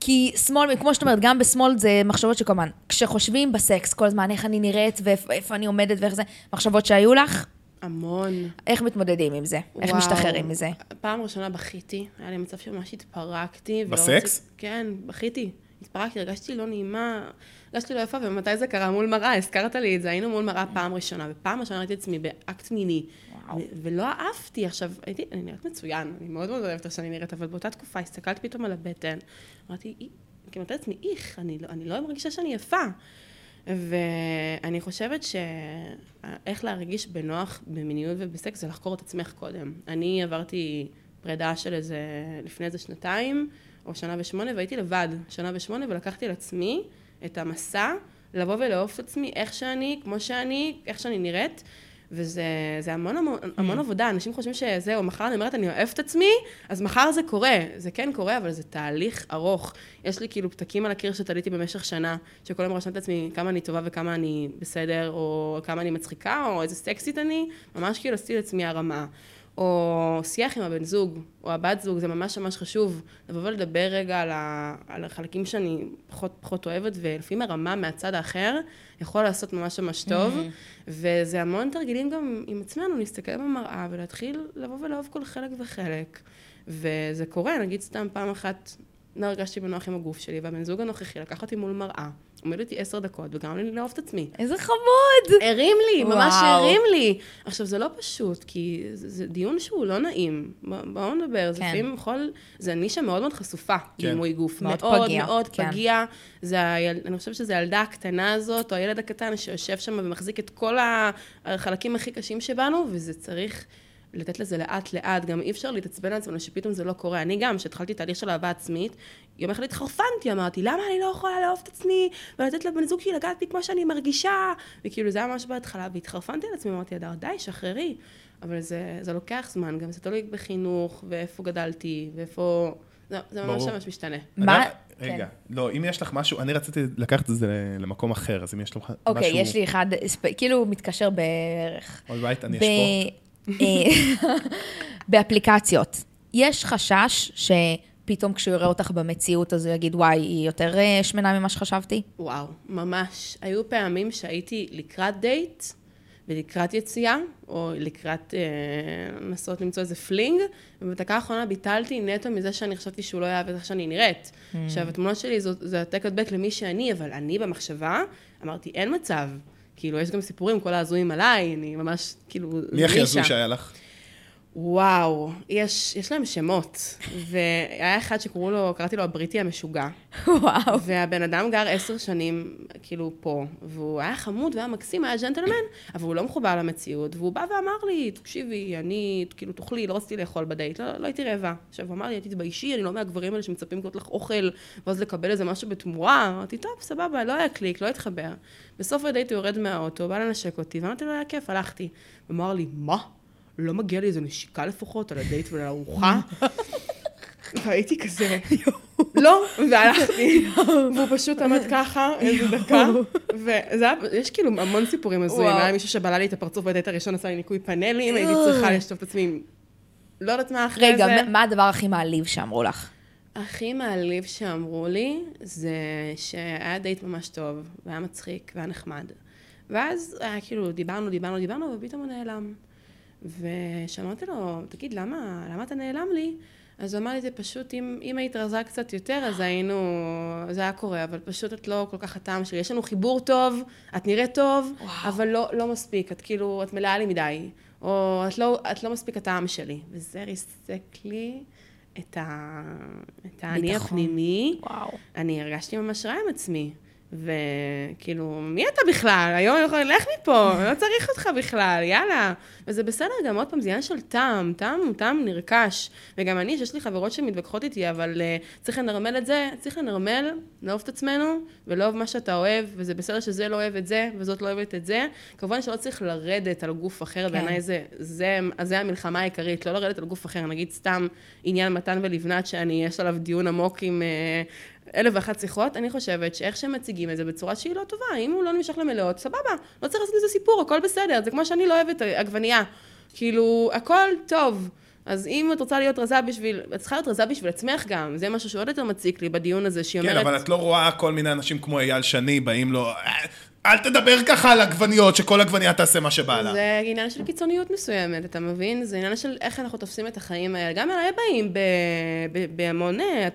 כי שמאל, כמו שאת אומרת, גם בשמאל זה מחשבות שכל הזמן, כשחושבים בסקס, כל הזמן איך אני נראית ואיפה אני עומדת ואיך זה, מחשבות שהיו לך, המון. איך מתמודדים עם זה? איך וואו. משתחררים מזה? פעם ראשונה בכיתי, היה לי מצב שממש התפרקתי. ולא בסקס? רציתי- כן, בכיתי. התפרקתי, הרגשתי לא נעימה, הרגשתי לא יפה, ומתי זה קרה? מול מראה, הזכרת לי את זה, היינו מול מראה פעם ראשונה, ופעם ראשונה ראיתי את עצמי באקט מיני. וואו. ולא אהבתי, עכשיו, הייתי, אני נראית מצוין, אני מאוד מאוד אוהבת איך שאני נראית, אבל באותה תקופה הסתכלתי פתאום על הבטן, אמרתי, "אי", כאילו, אמרתי לעצמי, איך, אני, לא- אני לא מרגישה שאני יפה. ואני חושבת שאיך להרגיש בנוח במיניות ובסקס זה לחקור את עצמך קודם. אני עברתי פרידה של איזה, לפני איזה שנתיים, או שנה ושמונה, והייתי לבד, שנה ושמונה, ולקחתי על עצמי את המסע לבוא ולאהוב את עצמי איך שאני, כמו שאני, איך שאני נראית. וזה זה המון המון, המון עבודה, אנשים חושבים שזהו, מחר אני אומרת, אני אוהבת עצמי, אז מחר זה קורה. זה כן קורה, אבל זה תהליך ארוך. יש לי כאילו פתקים על הקיר שתליתי במשך שנה, שכל יום רשמתי לעצמי כמה אני טובה וכמה אני בסדר, או כמה אני מצחיקה, או איזה סקסית אני, ממש כאילו עשיתי לעצמי הרמה. או שיח עם הבן זוג, או הבת זוג, זה ממש ממש חשוב. לבוא ולדבר רגע על, ה, על החלקים שאני פחות, פחות אוהבת, ולפעמים הרמה מהצד האחר יכול לעשות ממש ממש טוב. וזה המון תרגילים גם עם עצמנו, להסתכל במראה ולהתחיל לבוא ולאהוב כל חלק וחלק. וזה קורה, נגיד סתם פעם אחת לא הרגשתי בנוח עם הגוף שלי, והבן זוג הנוכחי לקח אותי מול מראה, עומד אותי עשר דקות וגרם לי לאהוב את עצמי. איזה חמוד! הרים לי, ממש וואו. הרים לי. עכשיו, זה לא פשוט, כי זה, זה דיון שהוא לא נעים. ב- בואו נדבר, זה כן. לפעמים יכול... זה נישה מאוד מאוד חשופה, כן. דימוי גוף. מאוד מאוד פגיע, מאוד כן. פגיע. זה היל... אני חושבת שזו הילדה הקטנה הזאת, או הילד הקטן שיושב שם ומחזיק את כל החלקים הכי קשים שבנו, וזה צריך... לתת לזה לאט-לאט, גם אי אפשר להתעצבן על עצמנו שפתאום זה לא קורה. אני גם, כשהתחלתי תהליך של אהבה עצמית, יום אחד התחרפנתי, אמרתי, למה אני לא יכולה לאהוב את עצמי, ולתת לבן זוג שלי לגעת בי כמו שאני מרגישה, וכאילו זה היה ממש בהתחלה, והתחרפנתי על עצמי, אמרתי, אדר, די, שחררי. אבל זה, זה לוקח זמן, גם זה תלוי בחינוך, ואיפה גדלתי, ואיפה... זה, זה ממש ברור. ממש משתנה. מה- רגע, כן. לא, אם יש לך משהו, אני רציתי לקחת את זה למקום אחר, אז אם יש לך משהו... אוקיי, יש לי אחד, כאילו מתקשר בערך. עוד בית, אני ב- אשפוך. אה, באפליקציות, יש חשש שפתאום כשהוא יראה אותך במציאות, אז הוא יגיד, וואי, היא יותר אה, שמנה ממה שחשבתי? וואו, ממש. היו פעמים שהייתי לקראת דייט ולקראת יציאה, או לקראת אה, לנסות למצוא איזה fling, ובדקה האחרונה ביטלתי נטו מזה שאני חשבתי שהוא לא יאהב את איך שאני נראית. Mm. עכשיו, התמונות שלי זו- זה העתק הדבק למי שאני, אבל אני במחשבה, אמרתי, אין מצב. כאילו, יש גם סיפורים, כל ההזויים עליי, אני ממש, כאילו, מי הכי הזוי. שהיה לך? וואו, יש, יש להם שמות. והיה אחד שקראו לו, קראתי לו הבריטי המשוגע. וואו. והבן אדם גר עשר שנים, כאילו, פה, והוא היה חמוד והיה מקסים, היה ג'נטלמן, אבל הוא לא מחובר למציאות, והוא בא ואמר לי, תקשיבי, אני, כאילו, תאכלי, לא רציתי לאכול בדייט, לא, לא הייתי רעבה. עכשיו, הוא אמר לי, תתביישי, אני לא מהגברים האלה שמצפים לקנות לך אוכל, ואז לקבל איזה משהו בתמורה. אמרתי, טוב, סבבה, לא היה קליק, לא התחבר. בסוף הדייט הוא יורד מהאוטו, בא לנשק אותי, ואמרתי לו, היה כיף, הלכתי. הוא אמר לי, מה? לא מגיע לי איזו נשיקה לפחות על הדייט ועל הארוחה? והייתי כזה, לא, והלכתי, והוא פשוט עמד ככה איזה דקה, וזה היה, יש כאילו המון סיפורים הזויים. היה מישהו שבלע לי את הפרצוף בדייט הראשון, עשה לי ניקוי פאנלים, הייתי צריכה לשטוף את עצמי, עם- לא יודעת מה אחרי רגע, זה. מה- מה הדבר הכי מעליב שאמרו לך? הכי מעליב שאמרו לי, זה שהיה דייט ממש טוב, והיה מצחיק, והיה נחמד. ואז היה כאילו, דיברנו, דיברנו, דיברנו, ופתאום הוא נעלם. ושאמרתי לו, תגיד, למה, למה אתה נעלם לי? אז הוא אמר לי, זה פשוט, אם, אם היית רזה קצת יותר, אז היינו, זה היה קורה, אבל פשוט את לא כל כך הטעם שלי. יש לנו חיבור טוב, את נראית טוב, וואו. אבל לא, לא מספיק, את כאילו, את מלאה לי מדי, או את לא, את לא מספיק הטעם שלי. וזה ריסק לי את, ה, את האני. הפנימי. וואו. אני הרגשתי ממש רע עם עצמי. וכאילו, מי אתה בכלל? היום אני יכולה, לך מפה, לא צריך אותך בכלל, יאללה. וזה בסדר, גם עוד פעם, זה עניין של טעם, טעם הוא טעם נרכש. וגם אני, שיש לי חברות שמתווכחות איתי, אבל uh, צריך לנרמל את זה, צריך לנרמל, לאהוב את עצמנו, ולאהוב מה שאתה אוהב, וזה בסדר שזה לא אוהב את זה, וזאת לא אוהבת את זה. כמובן שלא צריך לרדת על גוף אחר, כן. בעיניי זה, זה, זה המלחמה העיקרית, לא לרדת על גוף אחר, נגיד סתם עניין מתן ולבנת, שאני, יש עליו דיון עמוק עם... Uh, אלף ואחת שיחות, אני חושבת שאיך שהם מציגים את זה בצורה שהיא לא טובה, אם הוא לא נמשך למלאות, סבבה, לא צריך לעשות מזה סיפור, הכל בסדר, זה כמו שאני לא אוהבת עגבנייה. כאילו, הכל טוב. אז אם את רוצה להיות רזה בשביל, את צריכה להיות רזה בשביל עצמך גם, זה משהו שעוד יותר מציק לי בדיון הזה, שהיא כן, אומרת... אבל את לא רואה כל מיני אנשים כמו אייל שני, באים לו, "אה, אל תדבר ככה על עגבניות, שכל עגבנייה תעשה מה שבא לה. זה עניין של קיצוניות מסוימת, אתה מבין? זה עניין של איך אנחנו תופסים את החיים האלה. גם אליי באים ב- ב- בהמון אה,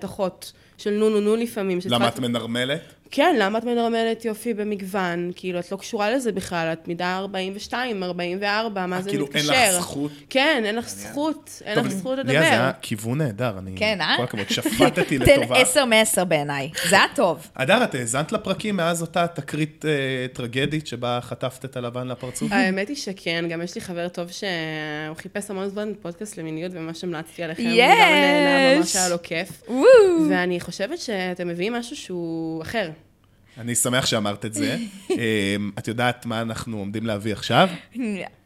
של נו נו נו לפעמים. למה את מנרמלת? כן, למה את מנרמלת יופי במגוון? כאילו, את לא קשורה לזה בכלל, את מידה 42, 44, מה זה כאילו, מתקשר? אין לך זכות? כן, אין לך זכות, אין טוב, לך זכות לדבר. ליה, זה היה כיוון נהדר, אני... כן, אה? כל הכבוד, שפטתי תן לטובה. עשר מעשר בעיניי. זה היה טוב. הדר, את האזנת לפרקים מאז אותה תקרית אה, טרגדית שבה חטפת את הלבן לפרצוף? האמת היא שכן, גם יש לי חבר טוב שהוא חיפש המון זמן פודקאסט למיניות, וממש המלצתי עליכם, הוא גם נהנה, ממש. היה לו כיף. וואו. ואני חושבת שאתם מביאים משהו שהוא אחר. אני שמח שאמרת את זה. אה, את יודעת מה אנחנו עומדים להביא עכשיו?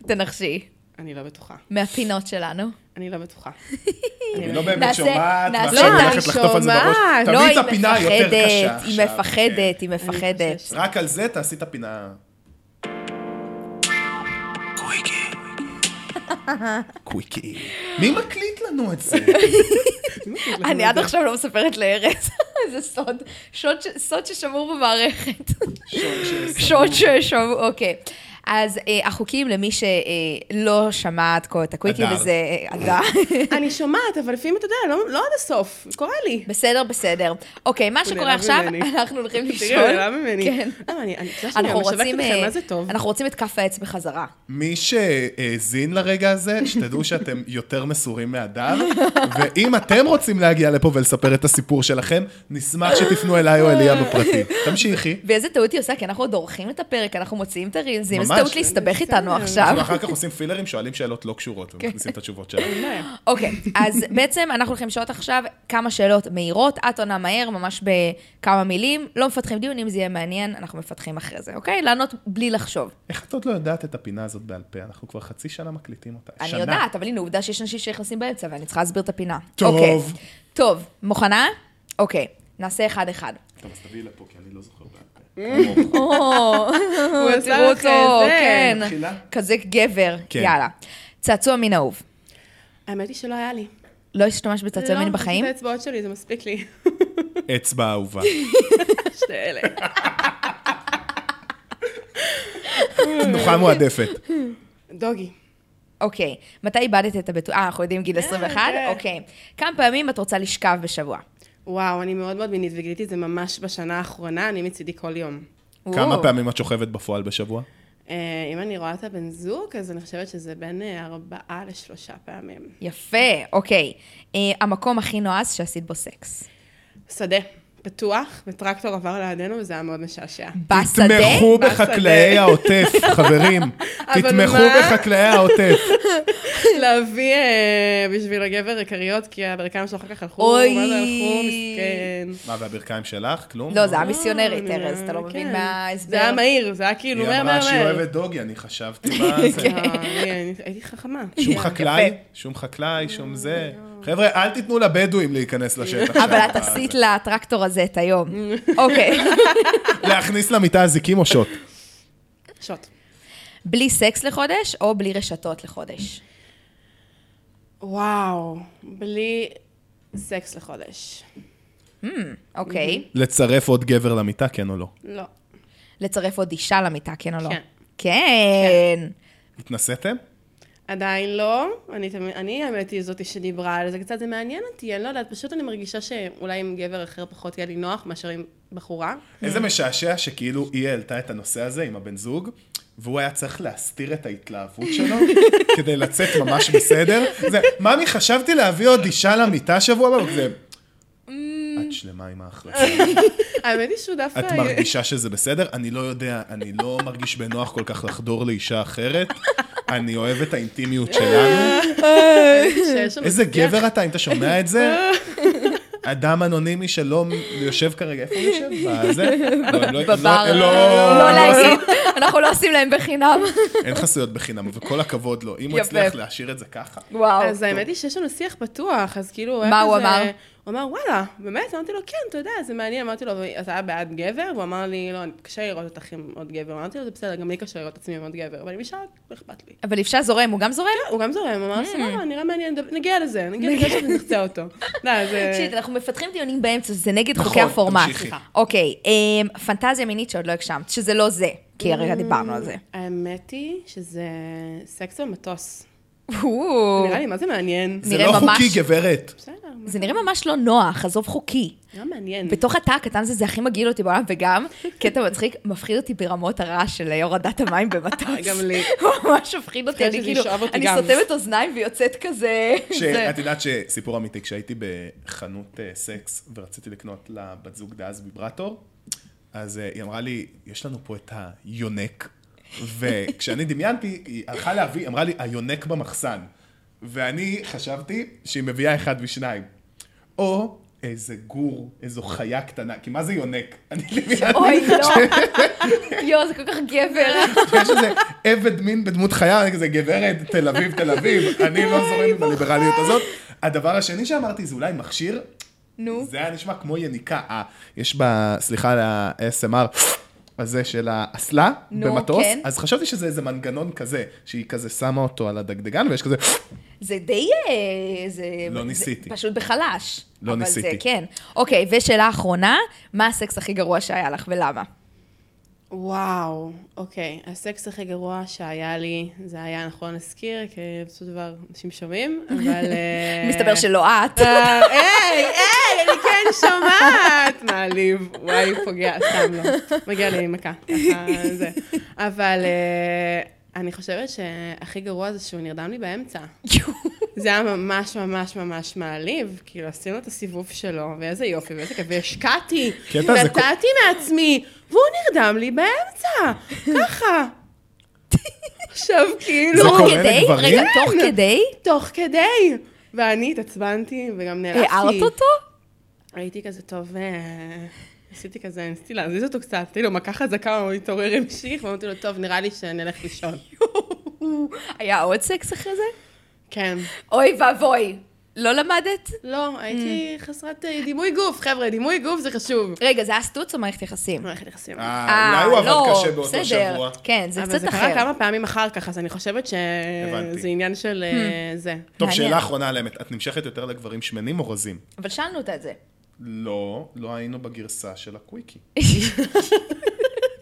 תנחשי. אני לא בטוחה. מהפינות שלנו. אני לא בטוחה. אני לא באמת שומעת, ועכשיו לא, היא אני הולכת לחטוף על זה בראש. לא, תביאי היא את הפינה היותר קשה היא עכשיו. כן. מפחדת, היא מפחדת. רק על זה תעשי את הפינה. קוויקי. מי מקליט לנו את זה? אני עד עכשיו לא מספרת לארז. זה סוד. סוד ששמור במערכת. שוד ששמור, אוקיי. אז אה, החוקים למי שלא שמע עד כה את הקוויקי, הדר. וזה אה, הדר. אני שומעת, אבל לפעמים אתה יודע, לא, לא עד הסוף, קורה לי. בסדר, בסדר. אוקיי, מה שקורה עכשיו, ממני. אנחנו הולכים תראי, לשאול. הוא נעלב ממני. כן. למה, אני, אני, שאני אנחנו משווקת אה, מה זה טוב? אנחנו רוצים את כף העץ בחזרה. מי שהאזין לרגע הזה, שתדעו שאתם יותר מסורים מהדר, ואם אתם רוצים להגיע לפה ולספר את הסיפור שלכם, נשמח שתפנו אליי או אליה בפרטי. תמשיכי. ואיזה טעות היא עושה, כי אנחנו עוד עורכים את הפרק, אנחנו מוציאים את הרילזים, ממש. טעות להסתבך איתנו. עכשיו. אנחנו אחר כך עושים פילרים, שואלים שאלות לא קשורות, כן. ומכניסים את התשובות שלהם. אוקיי, אז בעצם אנחנו הולכים לשאול עכשיו כמה שאלות מהירות, את עונה מהר, ממש בכמה מילים, לא מפתחים דיון, אם זה יהיה מעניין, אנחנו מפתחים אחרי זה, אוקיי? לענות בלי לחשוב. איך את עוד לא יודעת את הפינה הזאת בעל פה? אנחנו כבר חצי שנה מקליטים אותה. אני. יודעת, אבל הנה, עובדה שיש אנשים שנכנסים באמצע, ואני צריכה להסביר את הפינה. טוב. אוקיי. טוב, מוכנה? אוקיי. נעשה אחד-אחד. טוב, אז תביאי לפה, כי אני לא זוכר בעל פה. הוא עשה תראו לך. כן. כזה גבר, כן. יאללה. צעצוע מין אהוב. האמת היא שלא היה לי. לא השתמשת בצעצוע מין בחיים? לא, את האצבעות שלי, זה מספיק לי. אצבע אהובה. שתי אלה. תנוחה מועדפת. דוגי. אוקיי. מתי איבדת את הבטוח? אה, אנחנו יודעים גיל 21? כן. אוקיי. כמה פעמים את רוצה לשכב בשבוע? וואו, אני מאוד מאוד מינית, וגיליתי את זה ממש בשנה האחרונה, אני מצידי כל יום. כמה וואו. פעמים את שוכבת בפועל בשבוע? אה, אם אני רואה את הבן זוג, אז אני חושבת שזה בין אה, ארבעה לשלושה פעמים. יפה, אוקיי. אה, המקום הכי נועז שעשית בו סקס. שדה, פתוח, וטרקטור עבר לידינו, וזה היה מאוד משעשע. בשדה? תתמכו. בחקלאי העוטף, חברים. תתמכו מה? בחקלאי העוטף. להביא אה, בשביל הגבר כריות, כי הברכיים שלו אחר כך הלכו, אוי. מה זה הלכו, מסכן. מה, והברכיים שלך? כלום? לא, זה היה מיסיונרית, אה, ארז, אתה לא מבין כן. מה ההסבר. זה היה מהיר, זה היה כאילו היא מהר, אמרה מהר, שהיא מהר. אוהבת דוגי, אני חשבתי בזה. כן. אני- אני- הייתי חכמה. שום חקלאי, יפה. שום חקלאי, שום זה. חבר'ה, אל תיתנו לבדואים להיכנס לשטח. אבל. את עשית לטרקטור הזה את היום. אוקיי. להכניס למיטה אזיקים או שוט? שוט. בלי סקס לחודש או בלי רשתות לחודש? וואו, בלי סקס לחודש. אוקיי. לצרף עוד גבר למיטה, כן או לא? לא. לצרף עוד אישה למיטה, כן או לא? כן. כן. התנסיתם? עדיין לא. אני, אני האמת היא זאתי שדיברה על זה קצת, זה מעניין אותי, אני לא יודעת, פשוט אני מרגישה שאולי עם גבר אחר פחות יהיה לי נוח מאשר עם בחורה. איזה משעשע שכאילו היא העלתה את הנושא הזה עם הבן זוג, והוא היה צריך להסתיר את ההתלהבות שלו כדי לצאת ממש בסדר. זה, ממי, חשבתי להביא עוד אישה למיטה שבוע הבא, וזה... את שלמה עם ההחלטה. האמת היא שהוא דווקא... את מרגישה שזה בסדר? אני לא יודע, אני לא מרגיש בנוח כל כך לחדור לאישה אחרת. אני אוהב את האינטימיות שלנו. איזה. גבר אתה, אם אתה שומע את זה? אדם אנונימי שלא יושב כרגע, איפה הוא יושב? בזה? לא, לא- לא- בבר. לא- לא לא להגיד, אנחנו לא עושים להם בחינם. אין חסויות בחינם, וכל הכבוד לו. אם הוא יפה. הצליח להשאיר את זה ככה, וואו. אז האמת היא שיש לנו שיח פתוח, אז כאילו... מה הוא אמר? הוא אמר, וואלה, באמת? אמרתי לו, כן, אתה יודע, זה מעניין. אמרתי לו, אתה היה בעד גבר? הוא אמר לי, לא, קשה לראות אותך עם עוד גבר. אמרתי לו, זה בסדר, גם לי קשה לראות את עצמי עם עוד גבר. אבל אם אישה, לא אכפת לי. אבל אפשר זורם, הוא גם זורם? הוא גם זורם, אמר, Hmm. סבבה, נראה מעניין, נגיע לזה, נגיע לזה שנחצה אותו. לא, זה... שיט, אנחנו מפתחים דיונים באמצע, זה נגד נכון, חוקי הפורמט. אוקיי, אמ, פנטזיה מינית שעוד לא הגשמת, שזה לא זה, כי הרגע דיברנו על זה. האמת היא שזה סקס במטוס. או, נראה לי, מה זה מעניין? זה לא חוקי, גברת. זה נראה ממש לא נוח, עזוב חוקי. נראה מעניין. בתוך התא הקטן הזה, זה הכי מגעיל אותי בעולם, וגם, קטע מצחיק, מפחיד אותי ברמות הרעש של הורדת המים במטוס. גם לי. הוא ממש מפחיד אותי, אני כאילו, אני. סותמת אוזניים ויוצאת כזה... זה- שאת יודעת שסיפור אמיתי, כשהייתי בחנות אה, סקס ורציתי לקנות לבת זוג דאז ויברטור, אז אה, היא אמרה לי, יש לנו פה את היונק, וכשאני דמיינתי, היא הלכה להביא, אמרה לי, היונק במחסן. ואני חשבתי שהיא מביאה אחד ושניים. או איזה גור, איזו חיה קטנה, כי מה זה יונק? אני דמיינתי אוי, לא. יואו, זה כל כך גבר. שיש איזה עבד מין בדמות חיה, כזה גברת תל אביב, תל אביב, אני לא זורם בליברליות הזאת. הדבר השני שאמרתי זה אולי מכשיר, נו. זה היה נשמע כמו יניקה. אה, יש ב... סליחה על ה-SMR. הזה של האסלה נו, במטוס, כן. אז חשבתי שזה איזה מנגנון כזה, שהיא כזה שמה אותו על הדגדגן ויש כזה, זה די... אה, זה... לא זה ניסיתי. פשוט בחלש. לא אבל ניסיתי. זה כן. אוקיי, ושאלה אחרונה, מה הסקס הכי גרוע שהיה לך ולמה? וואו, אוקיי. הסקס הכי גרוע שהיה לי, זה היה, אנחנו לא נזכיר, כי בסופו של דבר אנשים שומעים, אבל... אה, מסתבר שלא את. אה, היי, היי, אני כן שומעת! מעליב, וואי, פוגע, סתם לא. מגיע לי מכה, ככה זה. אבל אה, אני חושבת שהכי גרוע זה שהוא נרדם לי באמצע. זה היה ממש ממש ממש מעליב, כאילו עשינו את הסיבוב שלו, ואיזה יופי, ואיזה כיף, והשקעתי, נתתי מעצמי, והוא נרדם לי באמצע, ככה. עכשיו כאילו, זה תוך קורה כדי? לגברים? רגע, תוך כדי? תוך כדי, ואני התעצבנתי, וגם נעלבתי. הערת אותו? הייתי כזה טוב, אה, עשיתי כזה, ניסיתי להזיז אותו קצת, נתתי לו מכה חזקה, הוא התעורר המשיך, ואמרתי לו, טוב, נראה לי שנלך לישון. היה עוד סקס אחרי זה? כן. אוי ואבוי. לא למדת? לא, הייתי חסרת אה, דימוי גוף. חבר'ה, דימוי גוף זה חשוב. רגע, זה היה סטוץ או מערכת יחסים? מערכת יחסים. אה, אולי הוא לא, עבד קשה באותו. שבוע. כן, זה אבל קצת זה אחר. קרה כמה פעמים אחר כך, אז אני חושבת. שזה עניין של אה, זה. טוב. שאלה אחרונה על האמת. את נמשכת יותר לגברים שמנים או רזים? אבל שאלנו אותה את זה. לא, לא היינו בגרסה של הקוויקי.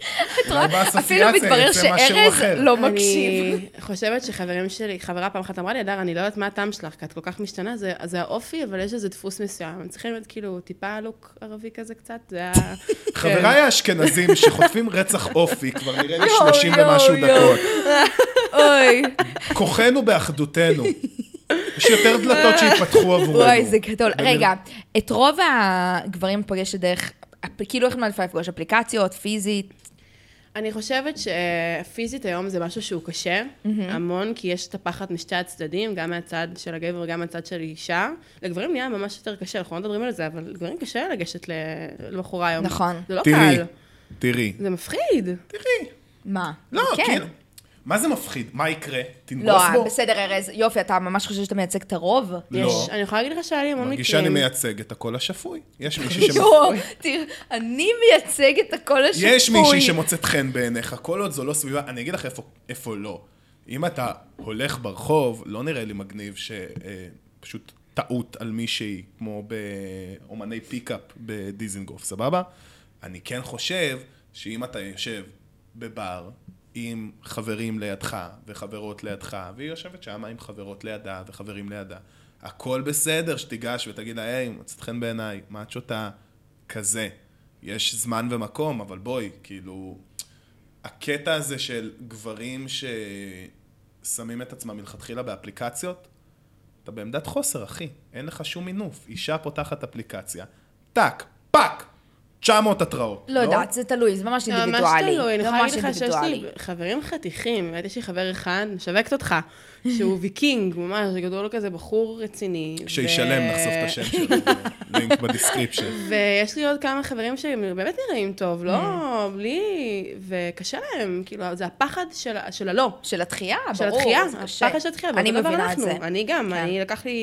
את רואה? אפילו מתברר שארז. לא מקשיב. אני חושבת שחברים שלי, חברה פעם אחת אמרה לי, אדר, אני לא יודעת מה הטעם שלך, כי את כל כך משתנה, זה, זה האופי, אבל יש איזה דפוס מסוים. הם צריכים להיות כאילו טיפה לוק ערבי כזה קצת, זה היה... חבריי האשכנזים שחוטפים רצח אופי, כבר נראה לי יואו, 30 יואו, ומשהו. דקות. אוי, כוחנו באחדותנו. יש יותר דלתות שיפתחו עבורנו. וואי, זה גדול. רגע, את רוב הגברים פוגשת דרך, כאילו איך מעדיפה לפגוש אפליקציות, פיזית? אני חושבת שפיזית היום זה משהו שהוא קשה, המון, כי יש את הפחד משתי הצדדים, גם מהצד של הגבר וגם מהצד של אישה. לגברים נהיה ממש יותר קשה, אנחנו לא מדברים על זה, אבל לגברים קשה לגשת ל- לבחורה היום. נכון. זה לא תראי, קל. תראי, זה מפחיד. תראי. מה? לא, כן. כאילו, מה זה מפחיד? מה יקרה? תנגוס לא, בו? בסדר, ארז. יופי, אתה ממש חושב שאתה מייצג את הרוב? לא. יש, אני יכולה להגיד לך שהיה לי המון מקרים. מרגישה אני מייצג את הקול השפוי. יש מישהי שמ- יואו, תראה, אני מייצג את הקול השפוי. יש מישהי שמוצאת חן בעיניך, כל עוד זו לא סביבה, אני אגיד לך איפה, איפה לא. אם אתה הולך ברחוב, לא נראה לי מגניב שפשוט טעות על מישהי, כמו באומני פיקאפ בדיזנגוף, סבבה? אני כן חושב שאם אתה יושב בבר עם חברים לידך וחברות לידך, והיא יושבת שם עם חברות לידה וחברים לידה, הכל בסדר שתיגש ותגיד לה, היי, מצאת חן בעיניי, מה את שותה? כזה. יש זמן ומקום, אבל בואי, כאילו, הקטע הזה של גברים ששמים את עצמם מלכתחילה באפליקציות, אתה בעמדת חוסר, אחי. אין לך שום מינוף. אישה פותחת אפליקציה, טאק, פאק, 900 התראות. לא יודעת, זה תלוי, זה ממש זה ממש אינדיבידואלי. תלוי, אני יכולה להגיד לך שיש לי אינדיבידואלי. חברים חתיכים, באמת יש לי חבר אחד, משווקת אותך, שהוא ויקינג, ממש, גדול כזה, בחור רציני. שישלם, ו- נחשוף את השם שלו, לינק ב description. ויש לי עוד כמה חברים שהם באמת נראים טוב, לא, Mm. בלי, וקשה להם, כאילו, זה הפחד של, של הלא. של התחייה, של ברור, התחייה, זה קשה. הפחד של התחייה, אני מבינה את אנחנו. זה. אני גם, כן. אני לקח לי,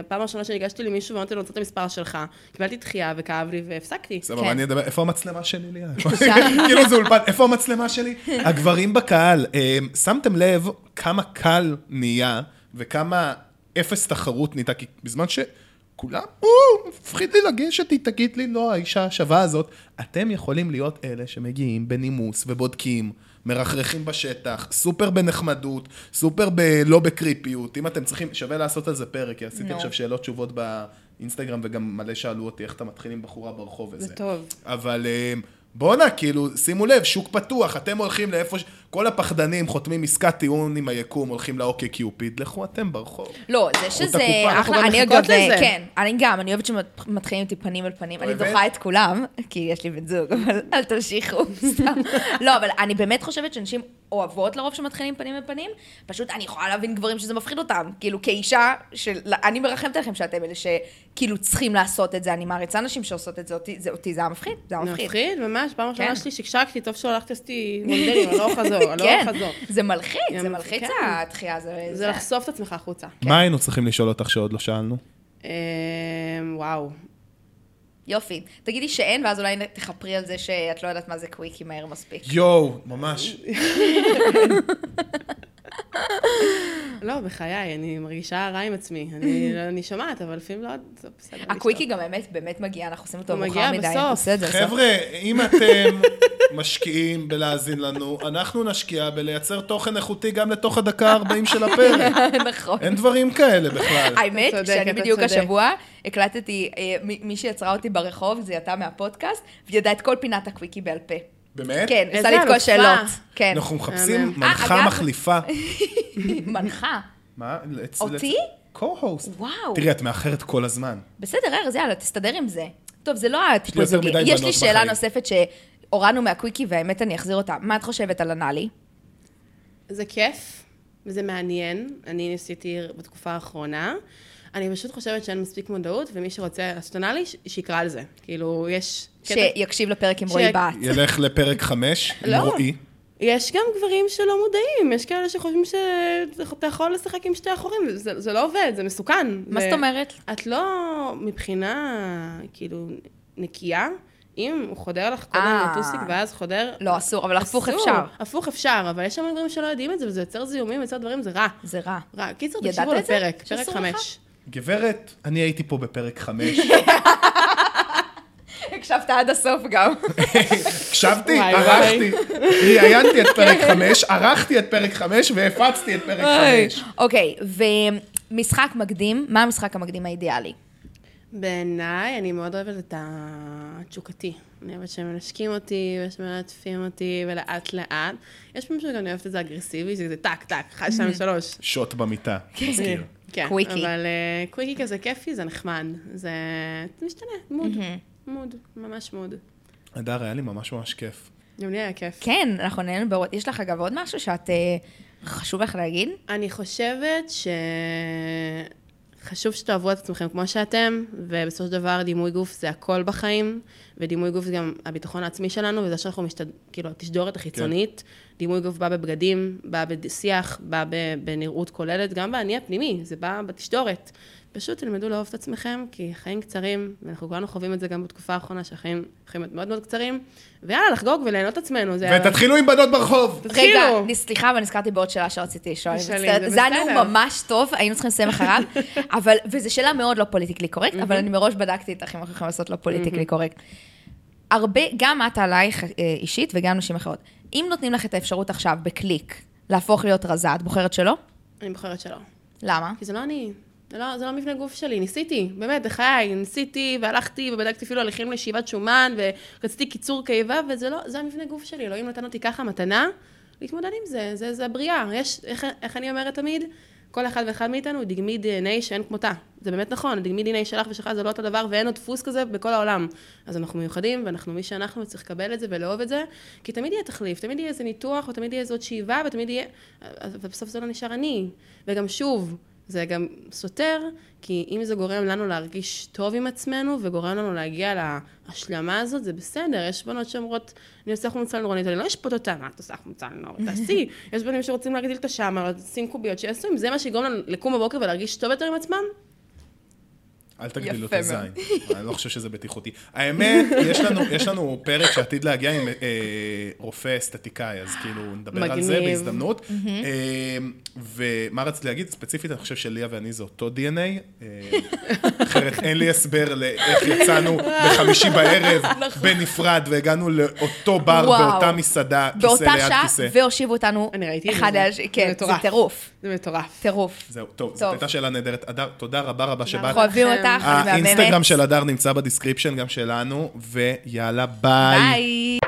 הפעם הראשונה שניגשתי למישהו ואמרתי לו, רוצה את המספר שלך, קיבלתי דחייה וכאב לי והפסקתי. סבבה, כן. אני אדבר, איפה המצלמה שלי, ליה? כאילו זה אולפן, איפה המצלמה שלי? הגברים בקהל, אה, שמתם לב כמה קל נהיה וכמה אפס תחרות נהייתה, כי בזמן שכולם, או, מפחיד לי לגשת, היא תגיד לי, לא, האישה השווה הזאת. אתם יכולים להיות אלה שמגיעים בנימוס ובודקים. מרחרחים בשטח, סופר בנחמדות, סופר ב... לא בקריפיות. אם אתם צריכים, שווה לעשות על זה פרק, כי עשיתי נו. עכשיו שאלות תשובות באינסטגרם, וגם מלא שאלו אותי איך אתה מתחיל עם בחורה ברחוב וזה. זה טוב. אבל אה, בואנה, כאילו, שימו לב, שוק פתוח, אתם הולכים לאיפה ש... כל הפחדנים חותמים עסקת טיעון עם היקום, הולכים לאוקיי קיופיד, לכו אתם ברחוב. לא, זה שזה הקופה, אנחנו אחלה, גם אני אגב, לזה. כן, אני גם, אני אוהבת שמתחילים איתי פנים אל פנים, אני? דוחה את כולם, כי יש לי בן זוג, אבל אל תמשיכו, סתם. לא, אבל אני באמת חושבת שאנשים אוהבות לרוב שמתחילים פנים אל פנים, פשוט אני יכולה להבין גברים שזה מפחיד אותם, כאילו כאישה, של... אני מרחמת עליכם שאתם אלה שכאילו צריכים לעשות את זה, אני מעריצה נשים שעושות את זה, אותי זה אותי זה היה מפחיד, זה היה מפחיד. מפחיד, ממש, פעם כן. ראשונה שלי שקשקתי, טוב שלא הלכתי עשיתי מונדלים, אני לא אחזור, אני כן, לא אחזור. זה מלחיץ, זה מלחיץ כן. התחייה, זה... זה לחשוף את עצמך החוצה. מה היינו צריכים לשאול אותך שעוד לא שאלנו? אמ, וואו. יופי. תגידי שאין, ואז אולי תכפרי על זה שאת לא יודעת מה זה קוויקי מהר מספיק. יואו, ממש. לא, בחיי, אני מרגישה רע עם עצמי. אני- אני שומעת, אבל לפעמים לא, זה בסדר. הקוויקי גם באמת, באמת מגיע, אנחנו עושים אותו הוא מאוחר מגיע מדי. בסוף. בסדר. בסוף. חבר'ה, אם אתם משקיעים בלהאזין לנו, אנחנו נשקיע בלייצר תוכן איכותי גם לתוך הדקה ה-40 של הפרק. נכון. אין דברים כאלה בכלל. האמת, שאני בדיוק. השבוע הקלטתי, אה, מי שיצרה אותי ברחוב, זה יתה מהפודקאסט, והיא ידעה את כל פינת הקוויקי בעל פה. באמת? כן, איזה עשה לי את כל אלופה. השאלות. כן. אנחנו מחפשים. מנחה אה, מחליפה. מנחה. מה? אותי? co-host. וואו. תראי, את מאחרת כל הזמן. בסדר, ארז, יאללה, תסתדר עם זה. טוב, זה לא הטיפול זוגי. יש לי שאלה. נוספת שהורדנו מהקוויקי, והאמת אני אחזיר אותה. מה את חושבת על אנאלי? זה כיף, וזה מעניין. אני ניסיתי בתקופה האחרונה. אני פשוט חושבת שאין מספיק מודעות, ומי שרוצה ש- שיקרא על זה. כאילו, יש... שיקשיב לפרק עם ש- רועי בת. ילך לפרק 5 עם לא. רועי. יש גם גברים שלא מודעים, יש כאלה שחושבים שאתה יכול לשחק עם שתי החורים, זה, זה לא עובד, זה מסוכן. מה זה- זאת אומרת? את לא מבחינה, כאילו, נקייה, אם הוא חודר לך קודם אה. לטוסיק ואז חודר... לא, אסור, אבל הפוך. אפשר. הפוך אפשר, אבל יש המון גברים שלא יודעים את זה, וזה יוצר זיהומים, יוצר דברים, זה רע. זה רע. רע. קיצר, ידעת תקשיבו? לפרק, פרק? חמש. גברת, אני הייתי פה בפרק חמש. הקשבת עד הסוף גם. הקשבתי, ערכתי, ראיינתי את פרק חמש, ערכתי את פרק חמש והפצתי את פרק חמש. אוקיי, ומשחק מקדים, מה המשחק המקדים האידיאלי? בעיניי, אני מאוד אוהבת את התשוקתי. אני אוהבת שמנשקים אותי, ושמלטפים אותי, ולאט לאט. יש פעמים שגם אני אוהבת את זה אגרסיבי, שזה טק, טק, אחד, שתיים, שלוש. שוט במיטה, מזכיר. כן, קוויקי. אבל אה, קוויקי כזה כיפי, זה נחמד. זה זה משתנה, מוד. מוד, ממש מוד. הדר, היה לי ממש ממש כיף. גם לי היה כיף. כן, אנחנו נהנינו בעוד, יש לך אגב עוד משהו שאת, אה, חשוב לך להגיד? אני חושבת שחשוב שתאהבו את עצמכם כמו שאתם, ובסופו של דבר דימוי גוף זה הכל בחיים, ודימוי גוף זה גם הביטחון העצמי שלנו, וזה שאנחנו משתד... כאילו, התשדורת החיצונית, דימוי גוף בא בבגדים, בא בשיח, בא בנראות כוללת, גם באני הפנימי, זה בא בתשדורת. פשוט תלמדו לאהוב את עצמכם, כי החיים קצרים, ואנחנו כולנו חווים את זה גם בתקופה האחרונה, שהחיים חיים מאוד מאוד קצרים, ויאללה, לחגוג וליהנות את עצמנו. זה... ותתחילו עם בנות ברחוב. תתחילו. רגע, סליחה, אבל נזכרתי בעוד שאלה שרציתי לשאול. זה היה. נאום ממש טוב, היינו צריכים לסיים אחריו, אבל, וזו שאלה מאוד לא politically correct, אבל אני מראש בדקתי איתך אם אנחנו יכולים לעשות לא politically correct. הרבה, גם את עלייך אה, אישית וגם נשים אחרות. אם נותנים לך את האפשרות עכשיו, בקליק, להפוך להיות רזה, את בוחרת שלא? אני בוחרת שלא. למה? כי זה לא אני. זה לא, זה לא מבנה גוף שלי, ניסיתי, באמת, בחיי, ניסיתי והלכתי ובדקתי אפילו הליכים לשאיבת שומן ורציתי קיצור קיבה, וזה לא, זה המבנה גוף שלי, אלוהים נתן אותי ככה מתנה, להתמודד עם זה, זה, זה הבריאה. יש, איך, איך אני אומרת תמיד? כל אחד ואחד מאיתנו הוא דגמי DNA שאין כמותה. זה באמת נכון, הדגמי DNA שלך ושלך זה לא אותו דבר ואין עוד דפוס כזה בכל העולם. אז אנחנו מיוחדים ואנחנו מי שאנחנו וצריך לקבל את זה ולאהוב את זה, כי תמיד יהיה תחליף, תמיד יהיה איזה ניתוח או תמיד יהיה איזו שאיבה ותמיד יהיה... ובסוף זה לא נשאר אני. וגם שוב, זה גם סותר, כי אם זה גורם לנו להרגיש טוב עם עצמנו וגורם לנו להגיע להשלמה הזאת, זה בסדר. יש בנות שאומרות, אני עושה חומצה נורנית, אני לא אשפוט אותה, מה את עושה חומצה נורנית? תעשי. יש בנים שרוצים להגדיל את השאמר, שים קוביות, שיעשו, אם זה מה שיגרום לנו לקום בבוקר ולהרגיש טוב יותר עם עצמם, אל תגדילו את הזין. אני לא חושב שזה בטיחותי. האמת, יש לנו, יש לנו פרק שעתיד להגיע עם אה, רופא אסתטיקאי, אז כאילו נדבר על זה מגניב. בהזדמנות. אה, ומה רציתי להגיד? ספציפית, אני חושב שליה ואני זה אותו DNA. אה, אחרת אין לי הסבר לאיך יצאנו בחמישי בערב בנפרד והגענו לאותו בר וואו. באותה מסעדה, כיסא באותה ליד שעה, כיסא. והושיבו אותנו אני ראיתי את אחד השני. כן, זה. טירוף. זה מטורף. טירוף. זהו, טוב, זאת. הייתה שאלה נהדרת. הדר, תודה רבה רבה שבאת. אנחנו אוהבים. אותך. האינסטגרם של הדר נמצא ב description, גם שלנו, ויאללה, ביי. ביי.